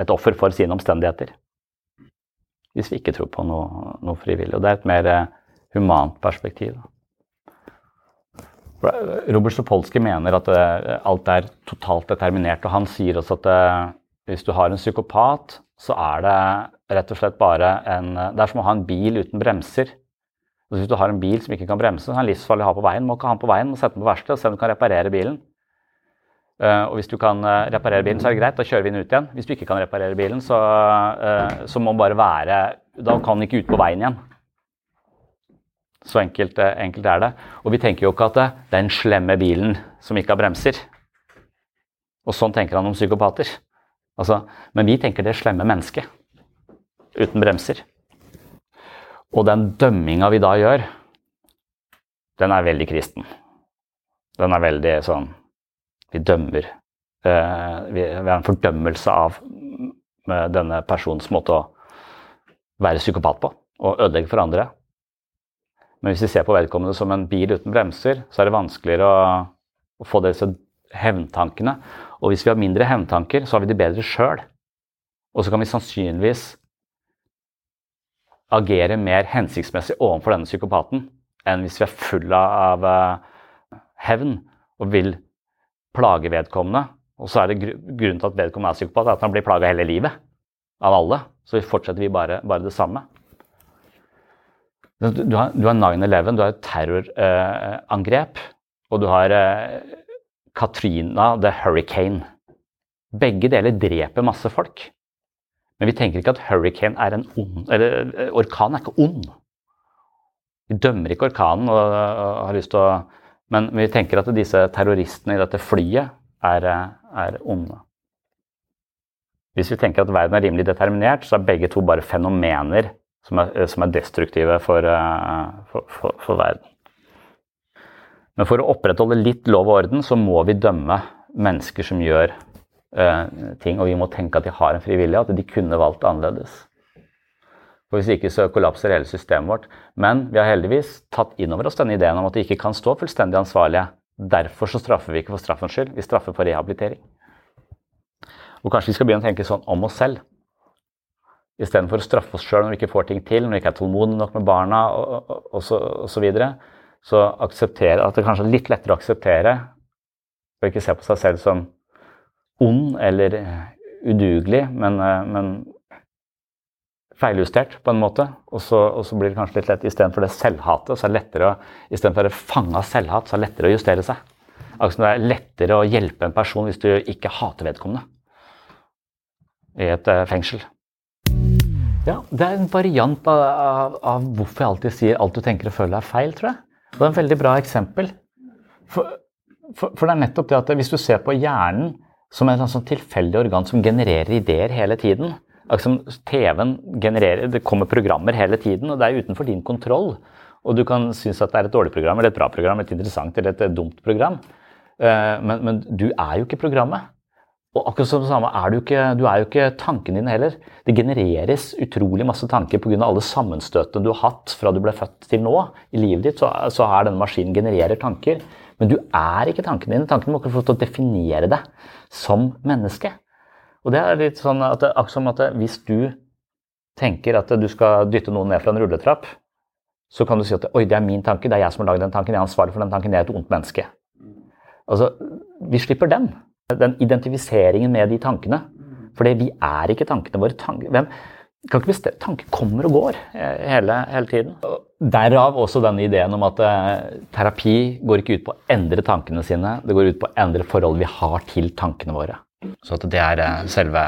B: et offer for sine omstendigheter. Hvis vi ikke tror på noe, noe frivillig. Og det er et mer eh, humant perspektiv. Robert Stopolsky mener at eh, alt er totalt determinert, og han sier også at eh, hvis du har en psykopat, så er det rett og slett bare en Det er som å ha en bil uten bremser. Altså hvis du har en bil som ikke kan bremse, så er den livsfarlig å ha på veien. Må ikke ha den på veien, må sette den på verksted og se om du kan reparere bilen. Uh, og hvis du kan uh, reparere bilen, så er det greit, da kjører vi den ut igjen. Hvis du ikke kan reparere bilen, så, uh, så må den bare være Da kan den ikke ut på veien igjen. Så enkelt, enkelt, er det. Og vi tenker jo ikke at det er den slemme bilen som ikke har bremser. Og sånn tenker han om psykopater. Altså, men vi tenker det slemme mennesket uten bremser. Og den dømminga vi da gjør, den er veldig kristen. Den er veldig sånn vi dømmer. Eh, vi har en fordømmelse av denne personens måte å være psykopat på og ødelegge for andre. Men hvis vi ser på vedkommende som en bil uten bremser, så er det vanskeligere å, å få disse hevntankene. Og hvis vi har mindre hevntanker, så har vi det bedre sjøl. Og så kan vi sannsynligvis agere mer hensiktsmessig overfor denne psykopaten enn hvis vi er fulle av uh, hevn og vil plage vedkommende. Og så er det grunnen til at vedkommende er psykopat, at han blir plaga hele livet. Av alle. Så fortsetter vi bare, bare det samme. Du har, har 9-11, du har terrorangrep, eh, og du har eh, Katrina the Hurricane. Begge deler dreper masse folk. Men vi tenker ikke at hurricane er en ond Eller eh, orkan er ikke ond. Vi dømmer ikke orkanen og, og har lyst til å men vi tenker at disse terroristene i dette flyet er, er onde. Hvis vi tenker at verden er rimelig determinert, så er begge to bare fenomener som er, som er destruktive for, for, for, for, verden. Men for å opprettholde litt lov og orden, så må vi dømme mennesker som gjør uh, ting. Og vi må tenke at de har en fri at de kunne valgt annerledes. For Hvis ikke så kollapser hele systemet vårt. Men vi har heldigvis tatt inn over oss denne ideen om at de ikke kan stå fullstendig ansvarlige. Derfor så straffer vi ikke for straffens skyld, vi straffer for rehabilitering. Og kanskje vi skal begynne å tenke sånn om oss selv. Istedenfor å straffe oss sjøl når vi ikke får ting til, når vi ikke er tålmodige nok med barna osv. Så, og så, videre, så akseptere at det kanskje er litt lettere å akseptere og ikke se på seg selv som ond eller udugelig, men, men feiljustert på en måte. Og så, og så, blir det kanskje litt lett istedenfor det selvhatet, så er det lettere å, istedenfor å fanga av selvhat, så er det lettere å justere seg. Akkurat som det er lettere å hjelpe en person hvis du ikke hater vedkommende i et uh, fengsel. Ja, Det er en variant av, av, av, hvorfor jeg alltid sier alt du tenker og føler er feil, tror jeg. Det er en veldig bra eksempel. For, for, for det er nettopp det at hvis du ser på hjernen som et sånn tilfeldig organ som genererer ideer hele tiden, TV-en genererer Det kommer programmer hele tiden, og det er utenfor din kontroll. Og du kan synes at det er et dårlig program eller et bra program, et interessant eller et dumt program. Eh, men, men du er jo ikke programmet. Og akkurat som det samme er du ikke, du er jo ikke tankene dine heller. Det genereres utrolig masse tanker pga. alle sammenstøtene du har hatt fra du ble født til nå i livet ditt. Så, så er denne maskinen genererer tanker. Men du er ikke tankene dine. Tankene må ikke få lov til å definere deg som menneske. Og det er litt sånn at akkurat som at hvis du tenker at du skal dytte noen ned fra en rulletrapp, så kan du si at oi, det er min tanke, det er jeg som har lagd den tanken, jeg er ansvarlig for den tanken, jeg er et ondt menneske. Altså, Vi slipper den. Den identifiseringen med de tankene. Fordi vi er ikke tankene våre. Tank, hvem, kan ikke bestemme, Tanker kommer og går eh, hele, hele, tiden. Derav også denne ideen om at eh, terapi går ikke ut på å endre tankene sine, det går ut på å endre forholdet vi har til tankene våre. Så at det er eh, selve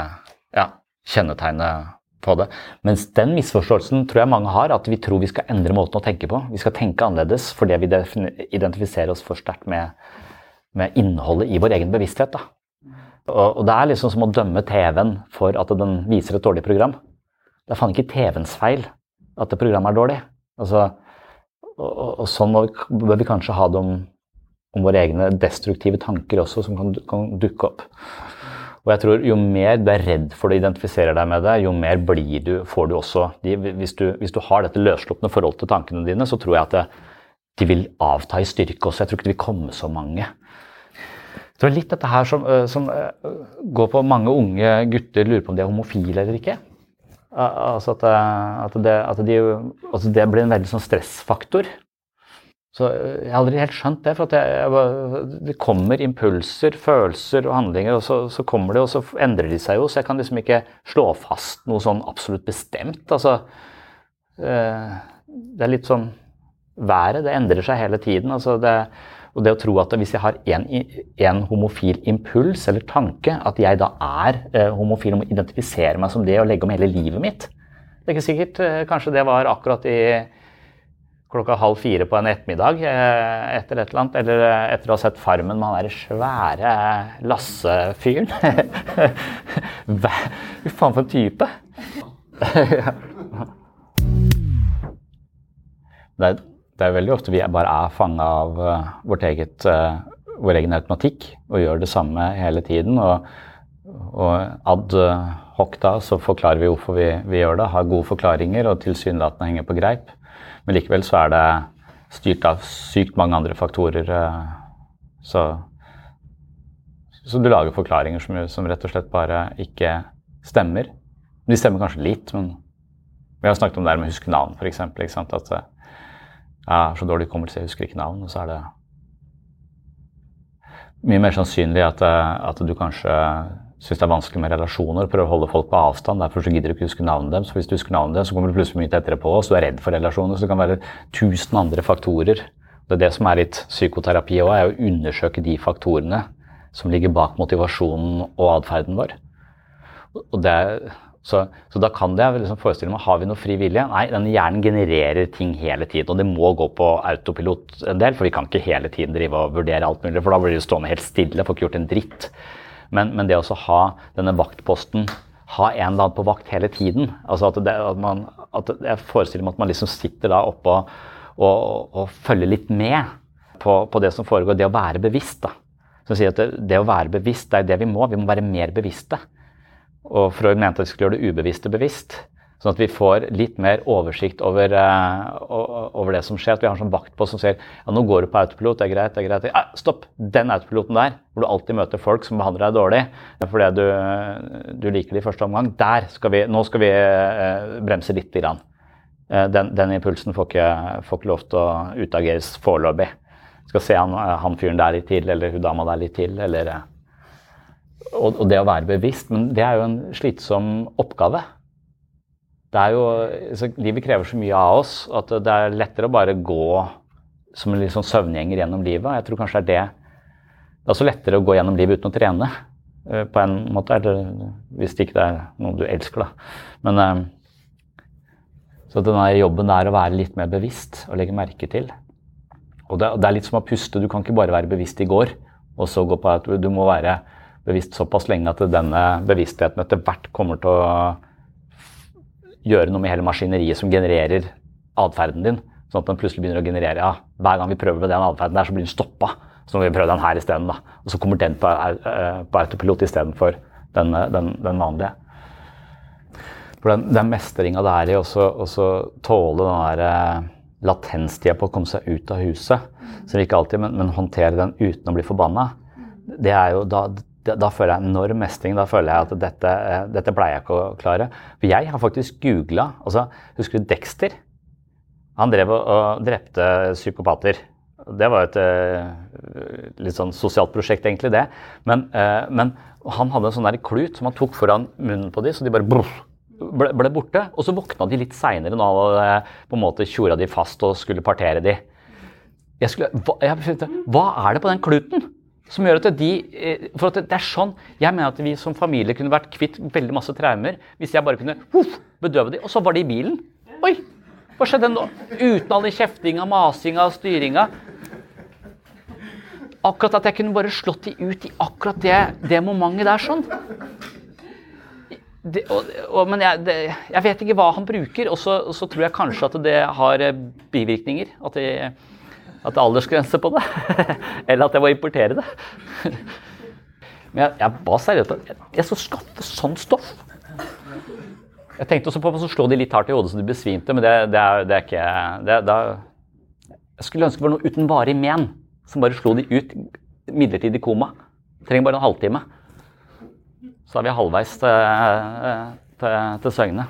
B: ja, kjennetegnet på det. Mens den misforståelsen tror jeg mange har, at vi tror vi skal endre måten å tenke på. Vi skal tenke annerledes fordi vi identifiserer oss for sterkt med, med, innholdet i vår egen bevissthet. Og, og det er liksom som å dømme TV-en for at den viser et dårlig program. Det er faen ikke TV-ens feil at det programmet er dårlig. Altså, og, og, og, sånn bør vi kanskje ha det om, om, våre egne destruktive tanker også, som kan, kan dukke opp. Og jeg tror Jo mer du er redd for å identifisere deg med det, jo mer blir du, får du også de, hvis, du, hvis, du, har dette løsslupne forhold til tankene dine, så tror jeg at det, de vil avta i styrke også. Jeg tror ikke det vil komme så mange. Jeg tror litt dette her som, som går på mange unge gutter lurer på om de er homofile eller ikke. Altså at, at, det, at de, altså det, blir en veldig sånn stressfaktor. Så Jeg har aldri helt skjønt det. for jeg, jeg, Det kommer impulser, følelser og handlinger, og så, så, kommer det, og så endrer de seg jo. Så jeg kan liksom ikke slå fast noe sånn absolutt bestemt. Altså, eh, det er litt sånn Været det endrer seg hele tiden. altså det og det å tro at hvis jeg har en homofil impuls eller tanke, at jeg da er eh, homofil og må identifisere meg som det og legge om hele livet mitt Det er ikke sikkert. Eh, kanskje det var akkurat i klokka halv fire på en ettermiddag eh, etter et eller annet. Eller eh, etter å ha sett Farmen med han derre svære Lasse-fyren. Fy faen, for en type! det er det er veldig ofte vi bare er fanga av uh, eget, vår egen automatikk og gjør det samme hele tiden. Og, og ad hoc da så forklarer vi hvorfor vi, vi, gjør det, har gode forklaringer og tilsynelatende henger på greip. Men likevel så er det styrt av sykt mange andre faktorer. Uh, så, så, du lager forklaringer som, som, rett og slett bare ikke stemmer. De stemmer kanskje litt, men vi har snakket om det her med å huske navn, f.eks. At jeg har så dårlig hukommelse, jeg husker ikke navn. Og så er det mye mer sannsynlig at, eh, at du kanskje syns det er vanskelig med relasjoner, prøver å holde folk på avstand. Derfor så gidder du ikke huske navnet deres. For hvis du husker navnet deres, så kommer du plutselig mye tettere på, oss. du er redd for relasjoner. Så det kan være tusen andre faktorer. Det er det som er litt psykoterapi òg, er å undersøke de faktorene som ligger bak motivasjonen og atferden vår. Og det, så, så, da kan jeg liksom forestille meg har vi noe fri vilje. Nei, denne hjernen genererer ting hele tiden. Og det må gå på autopilot en del, for vi kan ikke hele tiden drive og vurdere alt mulig. For da blir det stående helt stille, får ikke gjort en dritt. Men, men det å ha denne vaktposten, ha en eller annen på vakt hele tiden altså at, det, at, man, at Jeg forestiller meg at man liksom sitter da oppe og, og, og følger litt med på, på, det som foregår, det å være bevisst. da. Som sier at det, det, å være bevisst, det er det vi må. Vi må være mer bevisste. Og Freud mente at vi skulle gjøre det ubevisste bevisst. Sånn at vi får litt mer oversikt over, uh, over det som skjer. At vi har en sånn vakt på som sier ja, nå går du på autopilot, det er greit. det er greit. Ah, stopp! Den autopiloten der, hvor du alltid møter folk som behandler deg dårlig fordi du, du liker det i første omgang, der skal vi, nå skal vi uh, bremse litt. Grann. Uh, den, den, impulsen får ikke, får ikke lov til å utageres foreløpig. Skal se han, han fyren der litt til, eller hun dama der litt til, eller og, og det å være bevisst. Men det er jo en slitsom oppgave jo, så, Livet krever så mye av oss at det er lettere å bare gå som en sånn søvngjenger gjennom livet. Jeg tror kanskje det er det Det er også lettere å gå gjennom livet uten å trene, uh, på en måte. Eller hvis det ikke er noe du elsker, da. Men uh, Så den jobben er å være litt mer bevisst og legge merke til. Og det, det, er litt som å puste. Du kan ikke bare være bevisst i går, og så gå på at du må være bevisst såpass lenge at denne bevisstheten etter hvert kommer til å gjøre noe med hele maskineriet som genererer atferden din. Sånn at den plutselig begynner å generere ja, Hver gang vi prøver den atferden der, så blir den stoppa. Så må vi prøve den her isteden. Og så kommer den på, uh, på autopilot istedenfor den, den, den vanlige. For den, den mestringa det er i å tåle den der uh, latenstida på å komme seg ut av huset, som ikke alltid, men, men håndtere den uten å bli forbanna, det er jo da da, føler jeg enorm mestring. Da føler jeg at dette, eh, dette pleier jeg ikke å klare. For jeg har faktisk googla altså, Husker du Dexter? Han drev og, og drepte psykopater. Det var et uh, litt sånn sosialt prosjekt, egentlig, det. Men, uh, men han hadde en sånn der klut som han tok foran munnen på de, så de bare bruff, ble, ble, borte. Og så våkna de litt seinere når han på en måte tjora de fast og skulle partere de. Jeg skulle, hva, jeg, hva er det på den kluten? Som gjør at de eh, For at det er sånn Jeg mener at vi som familie kunne vært kvitt veldig masse traumer hvis jeg bare kunne huff, bedøve dem, og så var de i bilen. Oi! Hva skjedde nå? Uten all den kjeftinga, masinga og styringa. Akkurat at jeg kunne bare slått de ut i akkurat det, det momentet der sånn. Det, og, og, men jeg, det, jeg, vet ikke hva han bruker, og så, så, tror jeg kanskje at det har eh, bivirkninger. At det at det er aldersgrense på det. Eller at jeg må importere det. Men jeg, jeg ba seriøst Jeg skal skaffe sånn stoff. Jeg tenkte også på å slå de litt hardt i hodet så de besvimte, men det, det, er, det er, ikke det, er, Jeg skulle ønske det var noe uten varig men som bare slo de ut midlertidig koma. Trenger bare en halvtime. Så er vi halvveis til, til, til Søgne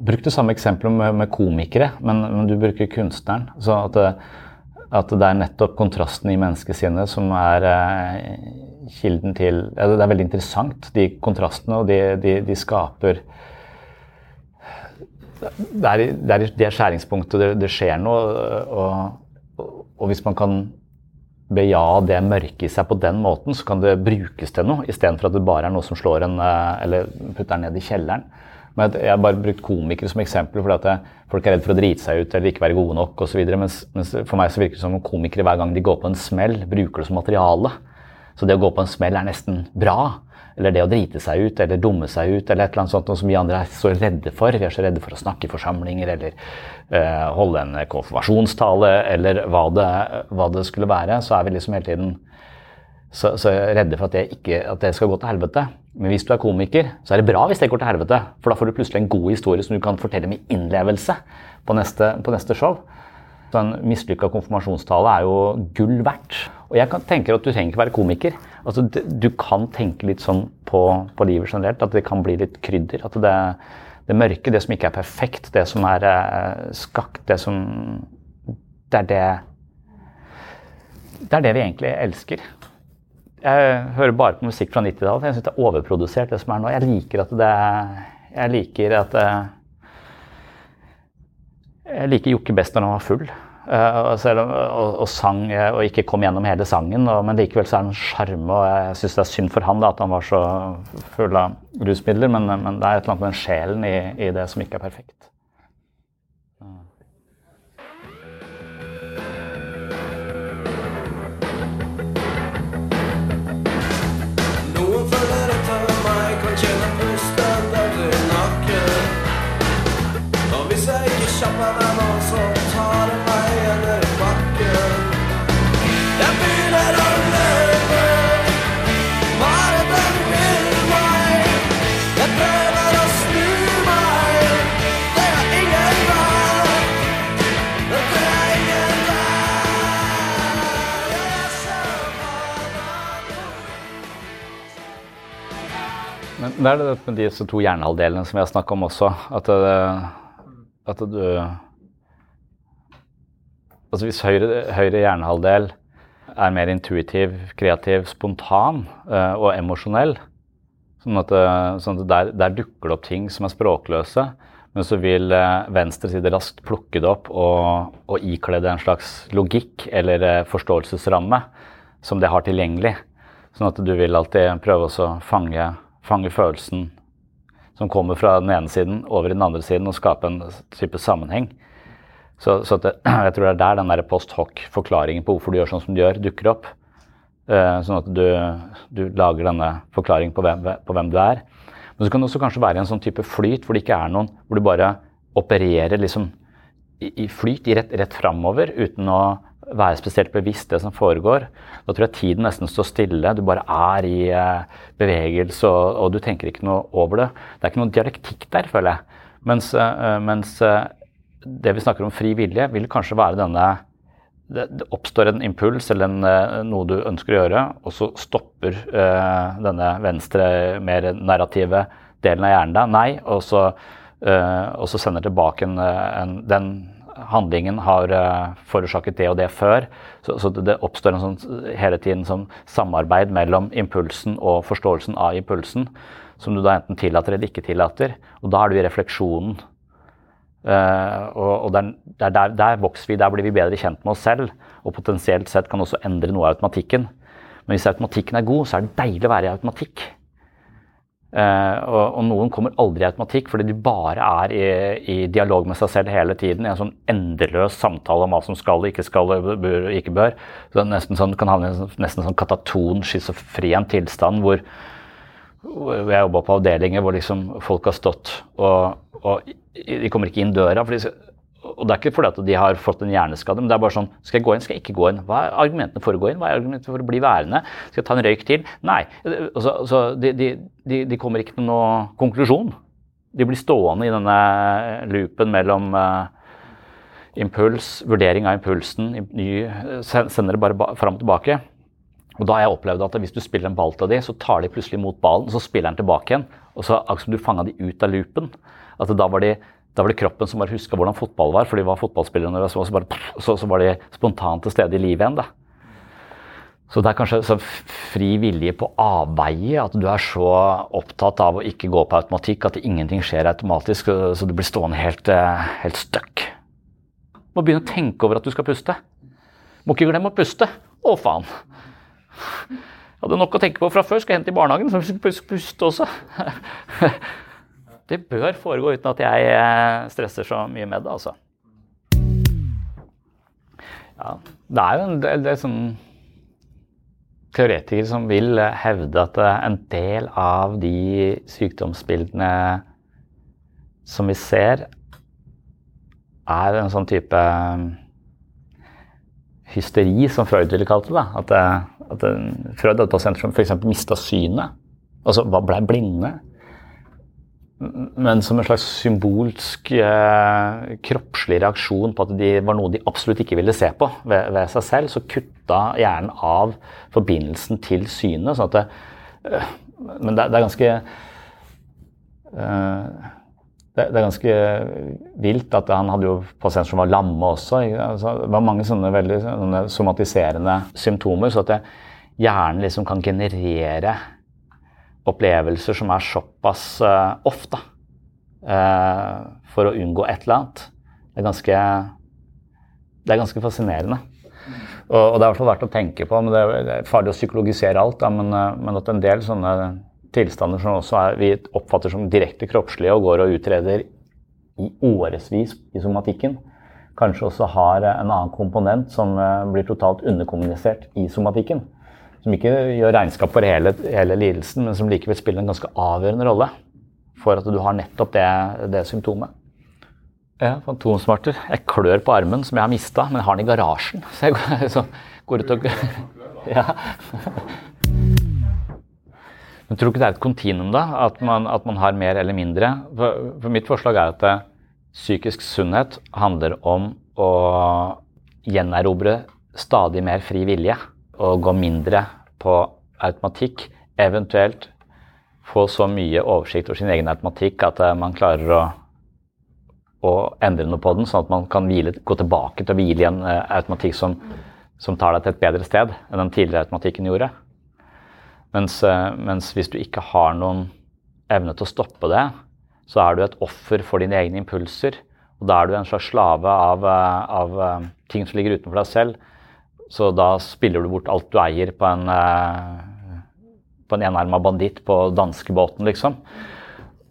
B: brukt det samme eksempelet med, med komikere, men, men, du bruker kunstneren. Så at at det, er nettopp kontrasten i menneskesinnet som er eh, kilden til ja, Det er veldig interessant, de kontrastene, og de, de, de skaper det er, det er det skjæringspunktet det, det skjer noe. Og, og, og, hvis man kan beja det mørket i seg på den måten, så kan det brukes til noe, istedenfor at det bare er noe som slår en eh, eller putter den ned i kjelleren. Men jeg har bare brukt komikere som eksempel, fordi folk er redd for å drite seg ut eller ikke være gode nok osv. Mens, mens for meg så virker det som om komikere hver gang de går på en smell, bruker det som materiale. Så det å gå på en smell er nesten bra. Eller det å drite seg ut eller dumme seg ut eller et eller annet sånt noe som vi andre er så redde for. Vi er så redde for å snakke i forsamlinger eller uh, holde en konfirmasjonstale eller hva det, hva det skulle være. Så er vi liksom hele tiden så, så jeg er redde for at det, ikke, at det, skal gå til helvete. Men hvis du er komiker, så er det bra hvis det går til helvete. For da får du plutselig en god historie som du kan fortelle med innlevelse på neste, på neste show. Så En mislykka konfirmasjonstale er jo gull verdt. Og jeg kan tenke at du trenger ikke være komiker. Altså, du kan tenke litt sånn på, på livet generelt, at det kan bli litt krydder. At det, det mørke, det som ikke er perfekt, det som er eh, skakt, det som Det er det Det er det vi egentlig elsker. Jeg hører bare på musikk fra 90-tallet. Jeg syns det er overprodusert, det som er nå. Jeg liker at det Jeg liker at Jeg liker Jokke best når han var full. Uh, og, og, og, sang og ikke kom gjennom hele sangen. Og, men likevel så er det en sjarme, og jeg syns det er synd for han da, at han var så full av rusmidler. Men, men, det er et eller annet med den sjelen i, i det som ikke er perfekt.
G: Det
B: er det med disse to hjernehalvdelene som vi har snakket om også. At, at du Altså hvis høyre, høyre hjernehalvdel er mer intuitiv, kreativ, spontan uh, og emosjonell, sånn at, sånn at der, der, dukker det opp ting som er språkløse, men så vil uh, venstre side raskt plukke det opp og, og ikle det en slags logikk eller uh, forståelsesramme som det har tilgjengelig. Sånn at du vil alltid prøve å fange fange følelsen som kommer fra den ene siden over i den andre siden, og skape en type sammenheng. Så, så det, jeg tror det er der den der post hoc-forklaringen på hvorfor du gjør sånn som du gjør, dukker opp. Uh, sånn at du, du, lager denne forklaringen på hvem, på hvem, du er. Men så kan det også kanskje være en sånn type flyt hvor det ikke er noen Hvor du bare opererer liksom i, flyt, i rett, rett framover, uten å være spesielt bevisst det som foregår. Da tror jeg tiden nesten står stille. Du bare er i uh, bevegelse, og, og, du tenker ikke noe over det. Det er ikke noen dialektikk der, føler jeg. Mens, uh, mens uh, det vi snakker om fri vilje, vil kanskje være denne det oppstår en impuls eller en, noe du ønsker å gjøre, og så stopper denne venstre, mer narrative delen av hjernen deg. Nei, og så, og så sender tilbake en, en, den handlingen har uh, forårsaket det og det før. Så, så, det oppstår en sånn, hele tiden sånn samarbeid mellom impulsen og forståelsen av impulsen, som du da enten tillater eller ikke tillater. Og da er du i refleksjonen. Uh, og, og der, der, der, vokser vi, der blir vi bedre kjent med oss selv. Og potensielt sett kan også endre noe av automatikken. Men hvis automatikken er god, så er det deilig å være i automatikk. Uh, og, og, noen kommer aldri i automatikk fordi de bare er i, i, dialog med seg selv hele tiden. I en sånn endeløs samtale om hva som skal og ikke skal og ikke bør. Så det nesten sånn, kan havne i en nesten sånn kataton, schizofren tilstand hvor, hvor jeg jobba på avdelinger hvor liksom folk har stått og, og de kommer ikke inn døra. for de og det er ikke fordi at de har fått en hjerneskade, men det er bare sånn Skal jeg gå inn, skal jeg ikke gå inn? Hva er argumentene for å gå inn? Hva er argumentene for å bli værende? Skal jeg ta en røyk til? Nei. Så, så de, de, de, de, kommer ikke til noen konklusjon. De blir stående i denne loopen mellom uh, impuls, vurdering av impulsen, ny, sender det bare fram og tilbake. Og da har jeg opplevd at hvis du spiller en ball til dem, så tar de plutselig mot ballen, og så spiller den tilbake igjen. Og så akkurat som du fanga de ut av loopen. At da var de da var det kroppen som bare huska hvordan fotball var, for de var fotballspillere. Så, så, bare, så, så var de spontant til stede i livet igjen. da. Så det er kanskje så fri vilje på avveie, at du er så opptatt av å ikke gå på automatikk at ingenting skjer automatisk, så du blir stående helt, eh, helt stuck. Må begynne å tenke over at du skal puste. Må ikke glemme å puste. Å, faen. Jeg hadde nok å tenke på fra før. Skal jeg hente i barnehagen, så skal jeg puste også. Det bør foregå uten at jeg eh, stresser så mye med det, altså. Ja, det er jo en del, del sånn teoretikere som vil hevde at eh, en del av de sykdomsbildene som vi ser, er en sånn type eh, hysteri, som Freud ville kalt det. At, at Freud hadde pasienter som f.eks. mista synet. Altså ble blinde men som en slags symbolsk eh, kroppslig reaksjon på at det var noe de absolutt ikke ville se på ved, ved seg selv, så kutta hjernen av forbindelsen til synet. sånn at det, eh, Men det, det, er ganske eh, det, det, er ganske vilt at han hadde jo pasienter som var lamme også. Altså, det var mange sånne veldig sånne somatiserende symptomer. Så at hjernen liksom kan generere opplevelser som er såpass uh, ofte uh, for å unngå et eller annet. Det er ganske, det er ganske fascinerende. Og, og, det er i hvert fall verdt å tenke på. men Det er, farlig å psykologisere alt, da, men, uh, men, at en del sånne tilstander som også er, vi oppfatter som direkte kroppslige og går og utreder i årevis i somatikken, kanskje også har en annen komponent som blir totalt underkommunisert i somatikken som ikke gjør regnskap for hele, hele, lidelsen, men som likevel spiller en ganske avgjørende rolle for at du har nettopp det, det symptomet. Ja, fantomsmerter. Jeg klør på armen som jeg har mista, men jeg har den i garasjen. Så jeg går, så går ut og Ja. Men tror du ikke det er et kontinuum, da? At man, at man, har mer eller mindre? For, for mitt forslag er at det, psykisk sunnhet handler om å gjenerobre stadig mer fri vilje og gå mindre på automatikk, eventuelt få så mye oversikt over sin egen automatikk at uh, man klarer å, å, endre noe på den, sånn at man kan hvile, gå tilbake til å hvile i en uh, automatikk som, som, tar deg til et bedre sted enn den tidligere automatikken gjorde. Mens, uh, mens hvis du ikke har noen evne til å stoppe det, så er du et offer for dine egne impulser. Og da er du en slags slave av, av ting som ligger utenfor deg selv. Så da spiller du bort alt du eier på en på en enarma banditt på danskebåten, liksom.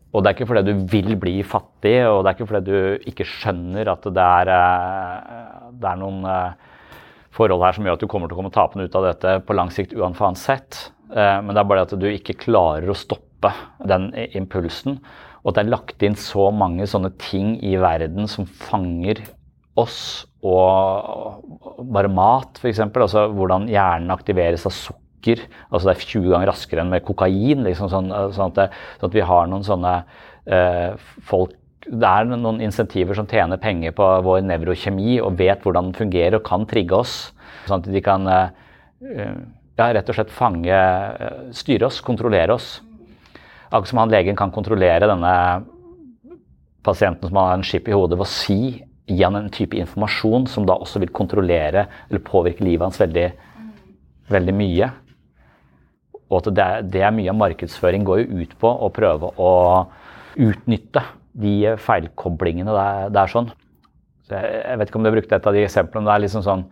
B: Og det er ikke fordi du vil bli fattig, og det er ikke fordi du ikke skjønner at det er, eh, det er noen eh, forhold her som gjør at du kommer til å komme tapende ut av dette på lang sikt uansett. Eh, men det er bare at du ikke klarer å stoppe den impulsen. Og at det er lagt inn så mange sånne ting i verden som fanger oss, og bare mat, f.eks. Altså hvordan hjernen aktiveres av sukker. Altså det er 20 ganger raskere enn med kokain. Liksom, sånn, eh, sånn, at det, sånn, at vi har noen sånne eh, folk det er noen insentiver som tjener penger på vår nevrokjemi og vet hvordan den fungerer og kan trigge oss. Sånn at de kan eh, ja, rett og slett fange eh, Styre oss, kontrollere oss. Akkurat som han legen kan kontrollere denne pasienten som har en skip i hodet ved å si gi han en type informasjon som da også vil kontrollere eller påvirke livet hans veldig, veldig mye. Og at det, det er mye av markedsføring går jo ut på å prøve å utnytte de feilkoblingene det er, sånn. Så jeg, jeg, vet ikke om du har brukt et av de eksemplene. Det er liksom sånn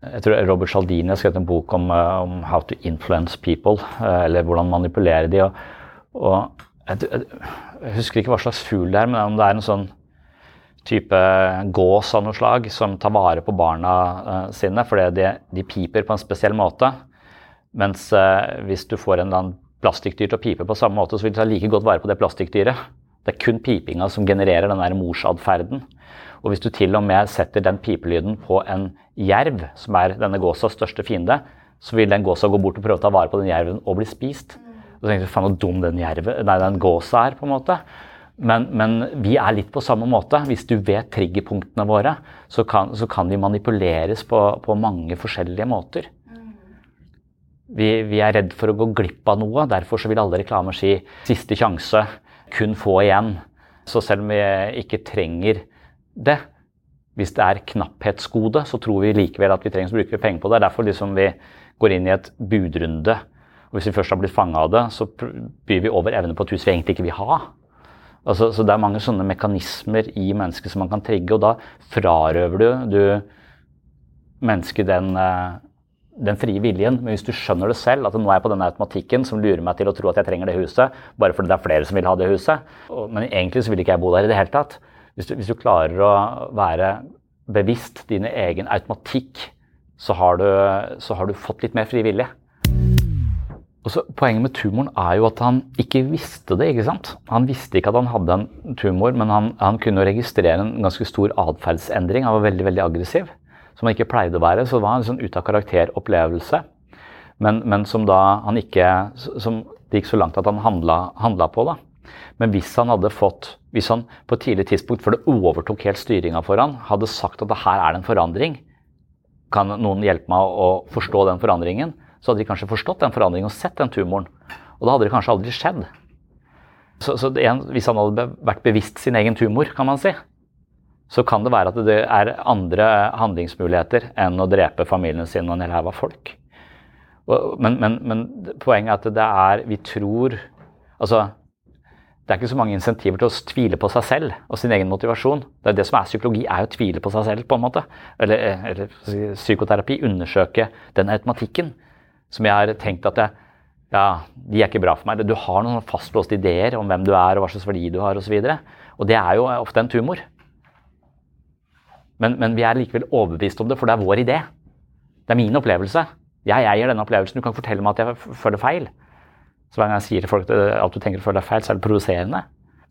B: jeg tror Robert Cialdini har skrevet en bok om, eh, om, 'How to influence people', eh, eller hvordan manipulere de. Og, og jeg, jeg, husker ikke hva slags fugl det er, men om det er en sånn type gås av noe slag som tar vare på barna uh, sine fordi de, de piper på en spesiell måte. Mens eh, hvis du får en eller plastikkdyr til å pipe på samme måte, så vil du ta like godt vare på det plastikkdyret. Det er kun pipinga som genererer den der morsatferden. Og hvis du til og med setter den pipelyden på en jerv, som er denne gåsas største fiende, så vil den gåsa gå bort og prøve å ta vare på den jerven og bli spist. Og så tenker du faen så dum den, jerve, nei, den gåsa er, på en måte. Men, men, vi er litt på samme måte. Hvis du vet triggerpunktene våre, så kan, så kan de manipuleres på, på mange forskjellige måter. Vi, vi, er redd for å gå glipp av noe. Derfor vil alle reklamer si 'siste sjanse', 'kun få igjen'. Så selv om vi ikke trenger det, hvis det er knapphetsgode, så tror vi likevel at vi trenger å bruke penger på det. Derfor liksom vi går inn i et budrunde. Og hvis vi først har blitt fanga av det, så byr vi over evne på et hus vi egentlig ikke vil ha. Altså, så Det er mange sånne mekanismer i mennesket som man kan trigge, og da frarøver du, du mennesket den uh, den frie viljen. Men hvis du skjønner det selv, at nå er jeg på denne automatikken som lurer meg til å tro at jeg trenger det huset, bare fordi det er flere som vil ha det huset, men egentlig så vil ikke jeg bo der i det hele tatt. Hvis du, hvis du klarer å være bevisst din egen automatikk, så har, du, så har du fått litt mer fri vilje. Så, poenget med tumoren er jo at han ikke visste det. ikke sant? Han visste ikke at han hadde en tumor, men han, han kunne registrere en ganske stor atferdsendring. Han var veldig veldig aggressiv som han ikke pleide å være. Så det var en sånn ut av karakter-opplevelse. Men, men, som da han ikke Som det gikk så langt at han handla, handla på. da. Men hvis han hadde fått, hvis han på et tidlig tidspunkt, før det overtok helt styringa for han, hadde sagt at her er en forandring, kan noen hjelpe meg å forstå den forandringen, så hadde de kanskje forstått den forandringen og sett den tumoren. Og da hadde det kanskje aldri skjedd. Så, så en, hvis han hadde vært bevisst sin egen tumor, kan man si, så kan det være at det er andre handlingsmuligheter enn å drepe familien sin og en hel haug av folk. Men, men, men, poenget er at det er Vi tror Altså, det er ikke så mange insentiver til å tvile på seg selv og sin egen motivasjon. Det er det som er psykologi, er å tvile på seg selv, på en måte. Eller, eller psykoterapi. Undersøke den automatikken som jeg har tenkt at jeg, ja, de er ikke bra for meg. Du har noen fastlåste ideer om hvem du er og hva slags verdi du har osv. Og, så og det er jo ofte en tumor. Men, men, vi er likevel overbevist om det, for det er vår idé. Det er min opplevelse. Jeg eier denne opplevelsen. Du kan fortelle meg at jeg føler feil. Så hver gang jeg sier til folk at du tenker å føle deg feil, så er det provoserende.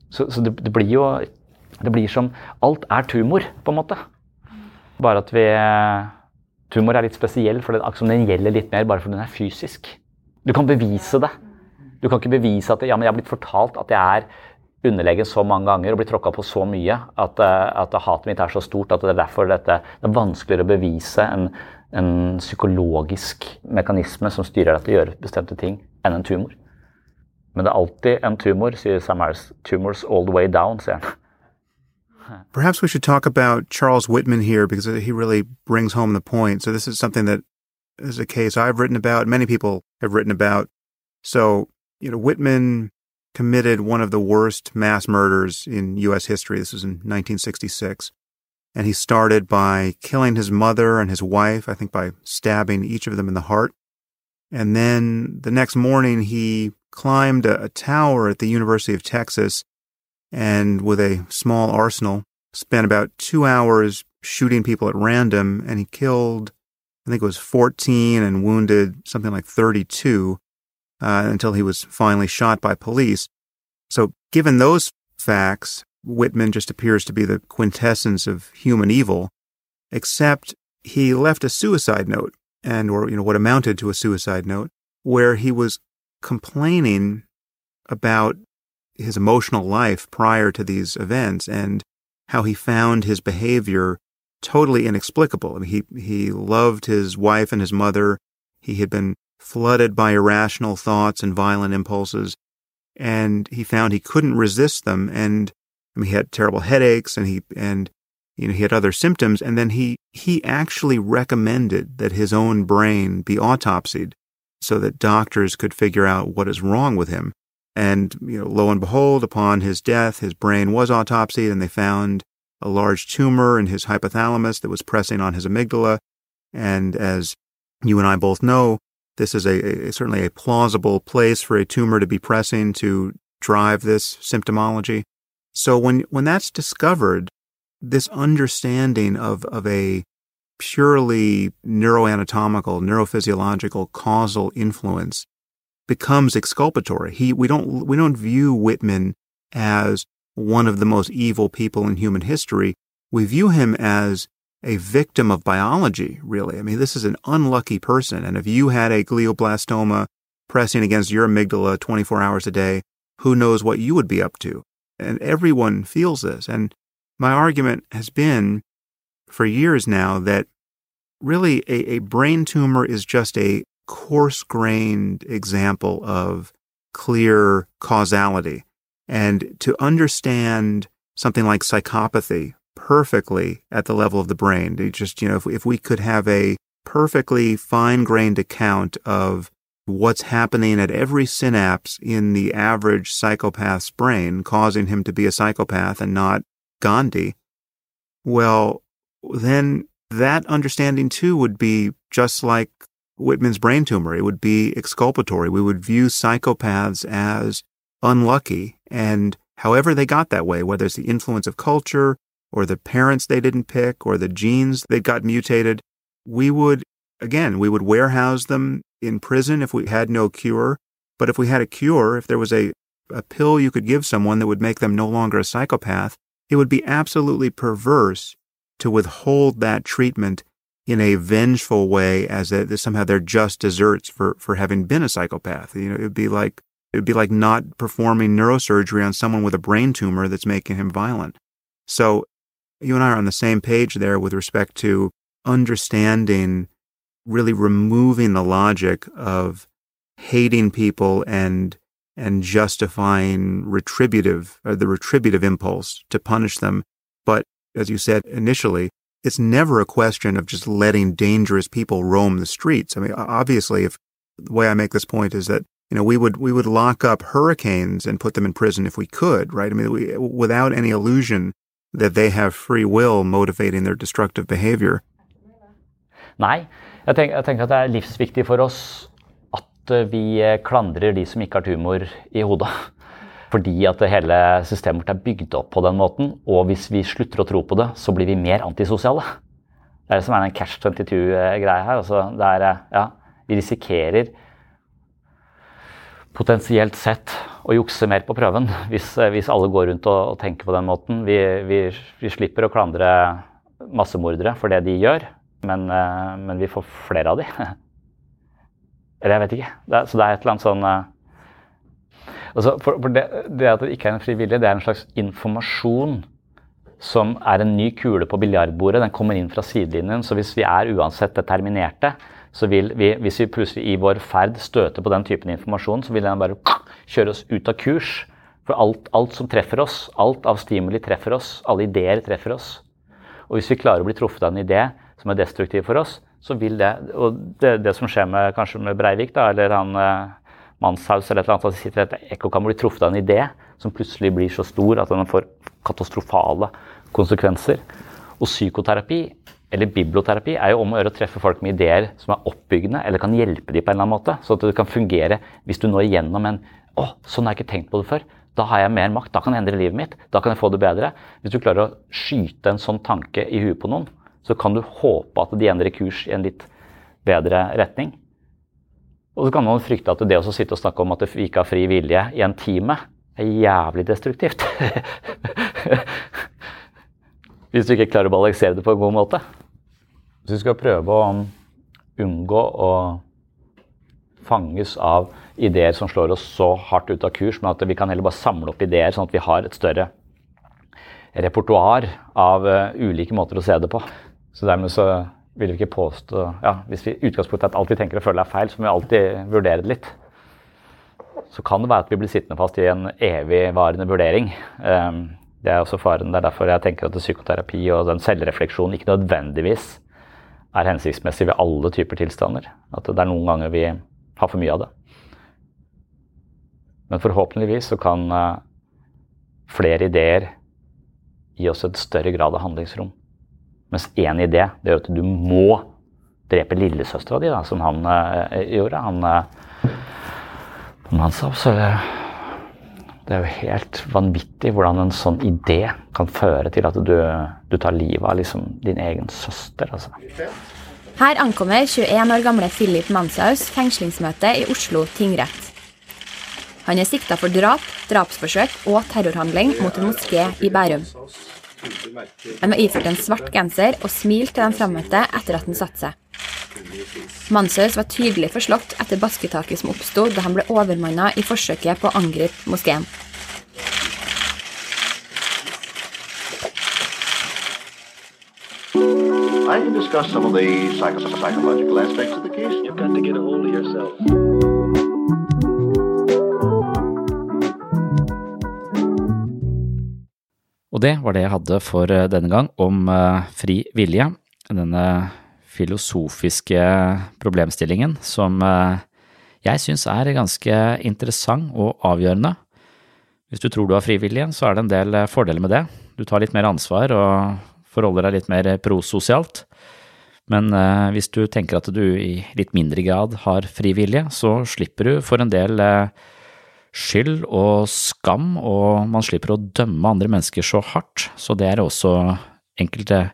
B: Så, så det, det, blir jo Det blir som Alt er tumor, på en måte. Bare at vi Tumor er litt spesiell, for den, gjelder litt mer bare fordi den er fysisk. Du kan bevise det. Du kan ikke bevise at ja, jeg har blitt fortalt at jeg er underlegen så mange ganger og blir tråkka på så mye at, eh, at, hatet mitt er så stort at det er derfor dette, det er vanskeligere å bevise en, en psykologisk mekanisme som styrer deg til å gjøre bestemte ting, enn en tumor. Men det er alltid en tumor, sier Sam. Tumors all the way down, sier han.
G: Perhaps we should talk about Charles Whitman here because he really brings home the point. So this is something that is a case I've written about, many people have written about. So, you know, Whitman committed one of the worst mass murders in U.S. history. This was in 1966. And he started by killing his mother and his wife, I think by stabbing each of them in the heart. And then the next morning, he climbed a, a tower at the University of Texas and with a small arsenal, spent about two hours shooting people at random. And he killed, I think it was 14 and wounded something like 32 uh, until he was finally shot by police. So, given those facts, Whitman just appears to be the quintessence of human evil, except he left a suicide note, and or you know what amounted to a suicide note, where he was complaining about his emotional life prior to these events and how he found his behavior totally inexplicable. I mean, he he loved his wife and his mother. He had been flooded by irrational thoughts and violent impulses, and he found he couldn't resist them. And I mean, he had terrible headaches, and he and you know he had other symptoms. And then he he actually recommended that his own brain be autopsied so that doctors could figure out what is wrong with him. And you know, lo and behold, upon his death, his brain was autopsied, and they found a large tumor in his hypothalamus that was pressing on his amygdala. And as you and I both know, this is a, a, certainly a plausible place for a tumor to be pressing to drive this symptomology. So when when that's discovered, this understanding of of a purely neuroanatomical, neurophysiological causal influence becomes exculpatory. He we don't we don't view Whitman as one of the most evil people in human history. We view him as a victim of biology, really. I mean, this is an unlucky person. And if you had a glioblastoma pressing against your amygdala 24 hours a day, who knows what you would be up to? And everyone feels this. And my argument has been for years now that really a, a brain tumor is just a coarse grained example of clear causality. And to understand something like psychopathy perfectly at the level of the brain. Just, you know, if, if we could have a perfectly fine grained account of what's happening at every synapse in the average psychopath's brain, causing him to be a psychopath and not Gandhi, well, then that understanding too would be just like Whitman's brain tumor. It would be exculpatory. We would view psychopaths as unlucky and however they got that way, whether it's the influence of culture or the parents they didn't pick or the genes that got mutated, we would, again, we would warehouse them in prison if we had no cure. But if we had a cure, if there was a, a pill you could give someone that would make them no longer a psychopath, it would be absolutely perverse to withhold that treatment in a vengeful way as that somehow they're just desserts for, for having been a psychopath. You know, it would be like, it would be like not performing neurosurgery on someone with a brain tumor that's making him violent. So you and I are on the same page there with respect to understanding, really removing the logic of hating people and and justifying retributive or the retributive impulse to punish them. But as you said initially, it's never a question of just letting dangerous people roam the streets. I mean, obviously, if the way I make this point is that you know we would we would lock up hurricanes and put them in prison if we could, right? I mean, we, without any illusion that they have free will motivating their destructive behavior?
B: Nei, jeg tenker, jeg tenker, det er livsviktig for oss at eh, vi eh, klandrer de som ikke har tumor i hodet. Fordi at hele systemet vårt er bygd opp på den måten. Og hvis vi slutter å tro på det, så blir vi mer antisosiale. Det er det som er den catch 22-greia her. Altså, det er, eh, ja, vi risikerer potensielt sett å jukse mer på prøven hvis, hvis alle går rundt og, og, tenker på den måten. Vi, vi, vi slipper å klandre massemordere for det de gjør, men, men, vi får flere av de. Eller jeg vet ikke. Det, så det er et eller annet sånn altså for, for det, det, at det ikke er en fri vilje, det er en slags informasjon som er en ny kule på biljardbordet. Den kommer inn fra sidelinjen. Så hvis vi er uansett determinerte,
H: så vil vi, hvis vi plutselig i vår ferd støter på den typen informasjon, så vil den bare kjøre oss ut av kurs. For alt, alt som treffer oss, alt av stimuli treffer oss, alle ideer treffer oss. Og hvis vi klarer å bli truffet av en idé som er destruktiv for oss, så vil det Og det, det som skjer med, kanskje med Breivik, da, eller han Manshaus eller et eller annet, de sitter et ekkokammer og blir truffet av en idé som plutselig blir så stor at den får katastrofale konsekvenser. Og psykoterapi eller biblioterapi er jo om å gjøre å treffe folk med ideer som er oppbyggende, eller kan hjelpe dem på en eller annen måte. Så at det kan fungere hvis du når igjennom en 'Å, sånn har jeg ikke tenkt på det før'. Da har jeg mer makt. Da kan jeg endre livet mitt. Da kan jeg få det bedre. Hvis du klarer å skyte en sånn tanke i huet på noen, så kan du håpe at de endrer kurs i en litt bedre retning. Og så kan man frykte at det å sitte og snakke om at vi ikke har fri vilje i en time, er jævlig destruktivt. Hvis du ikke klarer å balansere det på en god måte. Hvis vi skal prøve å unngå å fanges av ideer som slår oss så hardt ut av kurs, men at vi kan heller bare samle opp ideer, sånn at vi har et større repertoar av uh, ulike måter å se det på. Så dermed så vil vi ikke påstå ja, Hvis vi utgangspunktet at alt vi tenker og føler er feil, så må vi alltid vurdere det litt. Så kan det være at vi blir sittende fast i en evigvarende vurdering. Um, det er også faren. Det er derfor jeg tenker at psykoterapi og den selvrefleksjonen ikke nødvendigvis er hensiktsmessig ved alle typer tilstander. At det er noen ganger vi har for mye av det. Men forhåpentligvis så kan uh, flere ideer gi oss et større grad av handlingsrom. Mens én idé det gjør at du må drepe lillesøstera di, som han uh, gjorde. Han, uh, han sa så det er jo helt vanvittig hvordan en sånn idé kan føre til at du, du tar livet av liksom din egen søster. Altså.
I: Her ankommer 21 år gamle Philip Manshaus fengslingsmøte i Oslo tingrett. Han er sikta for drap, drapsforsøk og terrorhandling mot en moské i Bærum. Han var iført en svart genser og smilte til de frammøtte etter at han satte seg. Mansaus var tydelig forslått etter basketaket som oppsto da han ble overmanna i forsøket på å angripe moskeen.
C: I can discuss some of the psycho psychological aspects of the case.
D: You've got to get a hold of yourself.
B: Og det var det jeg hadde for eh, denne gang om uh, fri vilje. Denne filosofiske problemstillingen som uh, jeg syns er ganske interessant og avgjørende. Hvis du tror du har frivillige, så er det en del fordeler med det. Du tar litt mer ansvar og forholder deg litt mer prososialt. Men hvis du tenker at du i litt mindre grad har frivillige, så slipper du for en del uh, skyld og skam, og man slipper å dømme andre mennesker så hardt, så det er også enkelte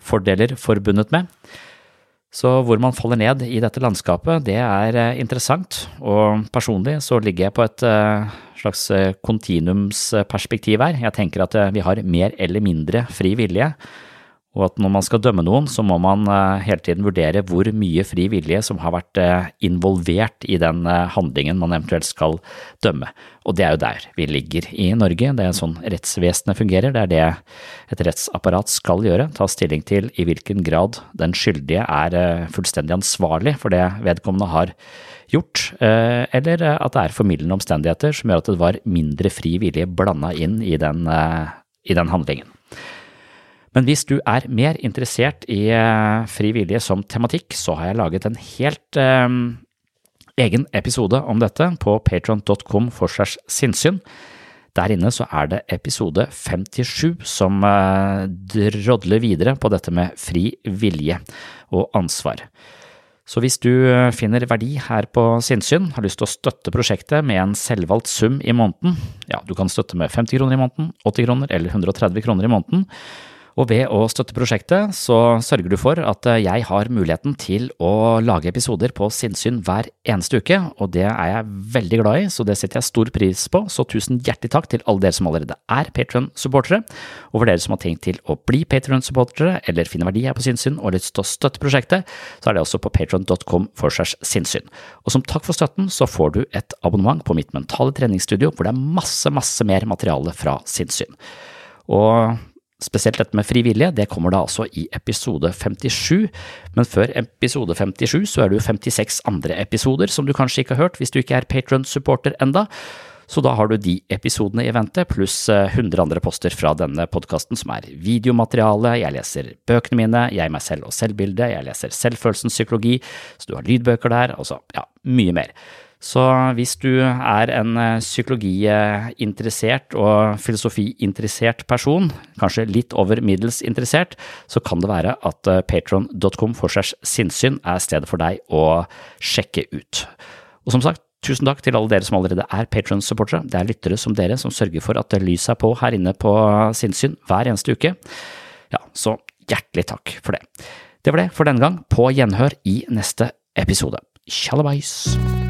B: fordeler forbundet med. Så hvor man faller ned i dette landskapet, det er eh, interessant, og personlig så ligger jeg på et eh, slags eh, kontinuumsperspektiv her. Jeg tenker at vi har mer eller mindre fri vilje, og at når man skal dømme noen, så må man eh, hele tiden vurdere hvor mye fri vilje som har vært eh, involvert i den eh, handlingen man eventuelt skal dømme. Og det er jo der vi ligger i Norge, det er sånn rettsvesenet fungerer, det er det et rettsapparat skal gjøre, ta stilling til i hvilken grad den skyldige er fullstendig ansvarlig for det vedkommende har gjort, eller at det er formildende omstendigheter som gjør at det var mindre fri vilje blanda inn i den, i den handlingen. Men hvis du er mer interessert i uh, fri vilje som tematikk, så har jeg laget en helt eh, egen episode om dette på patron.com for segs sinnssyn. Der inne så er det episode 57 som eh, drodler videre på dette med fri vilje og ansvar. Så hvis du finner verdi her på sinnssyn, har lyst til å støtte prosjektet med en selvvalgt sum i måneden, ja, du kan støtte med 50 kroner i måneden, 80 kroner eller 130 kroner i måneden, og ved å støtte prosjektet, så sørger du for at eh, jeg har muligheten til å lage episoder på sinnssyn hver eneste uke, og det er jeg veldig glad i, så det setter jeg stor pris på. Så tusen hjertelig takk til alle dere som allerede er Patron-supportere, og for dere som har tenkt til å bli Patron-supportere eller finne verdi her på sinnssyn og har lyst til å støtte prosjektet, så er det også på patron.com for segs sinnssyn. Og som takk for støtten, så får du et abonnement på mitt mentale treningsstudio, hvor det er masse, masse mer materiale fra sinnssyn. Og Spesielt dette med frivillige, det kommer da altså i episode 57, men før episode 57 så er det jo 56 andre episoder som du kanskje ikke har hørt hvis du ikke er Patron-supporter enda. Så da har du de episodene i vente, pluss 100 andre poster fra denne podkasten som er videomateriale, jeg leser bøkene mine, jeg, meg selv og selvbildet, jeg leser selvfølelsens psykologi, så du har lydbøker der, altså ja, mye mer. Så hvis du er en psykologiinteressert og filosofiinteressert person, kanskje litt over middels interessert, så kan det være at patron.com for segs sinnssyn er stedet for deg å sjekke ut. Og som sagt, Tusen takk til alle dere som allerede er Patron-supportere. Det er lyttere som dere som sørger for at lyset er på her inne på Sinnssyn hver eneste uke. Ja, så hjertelig takk for det. Det var det for denne gang. På gjenhør i neste episode. Tjallabais!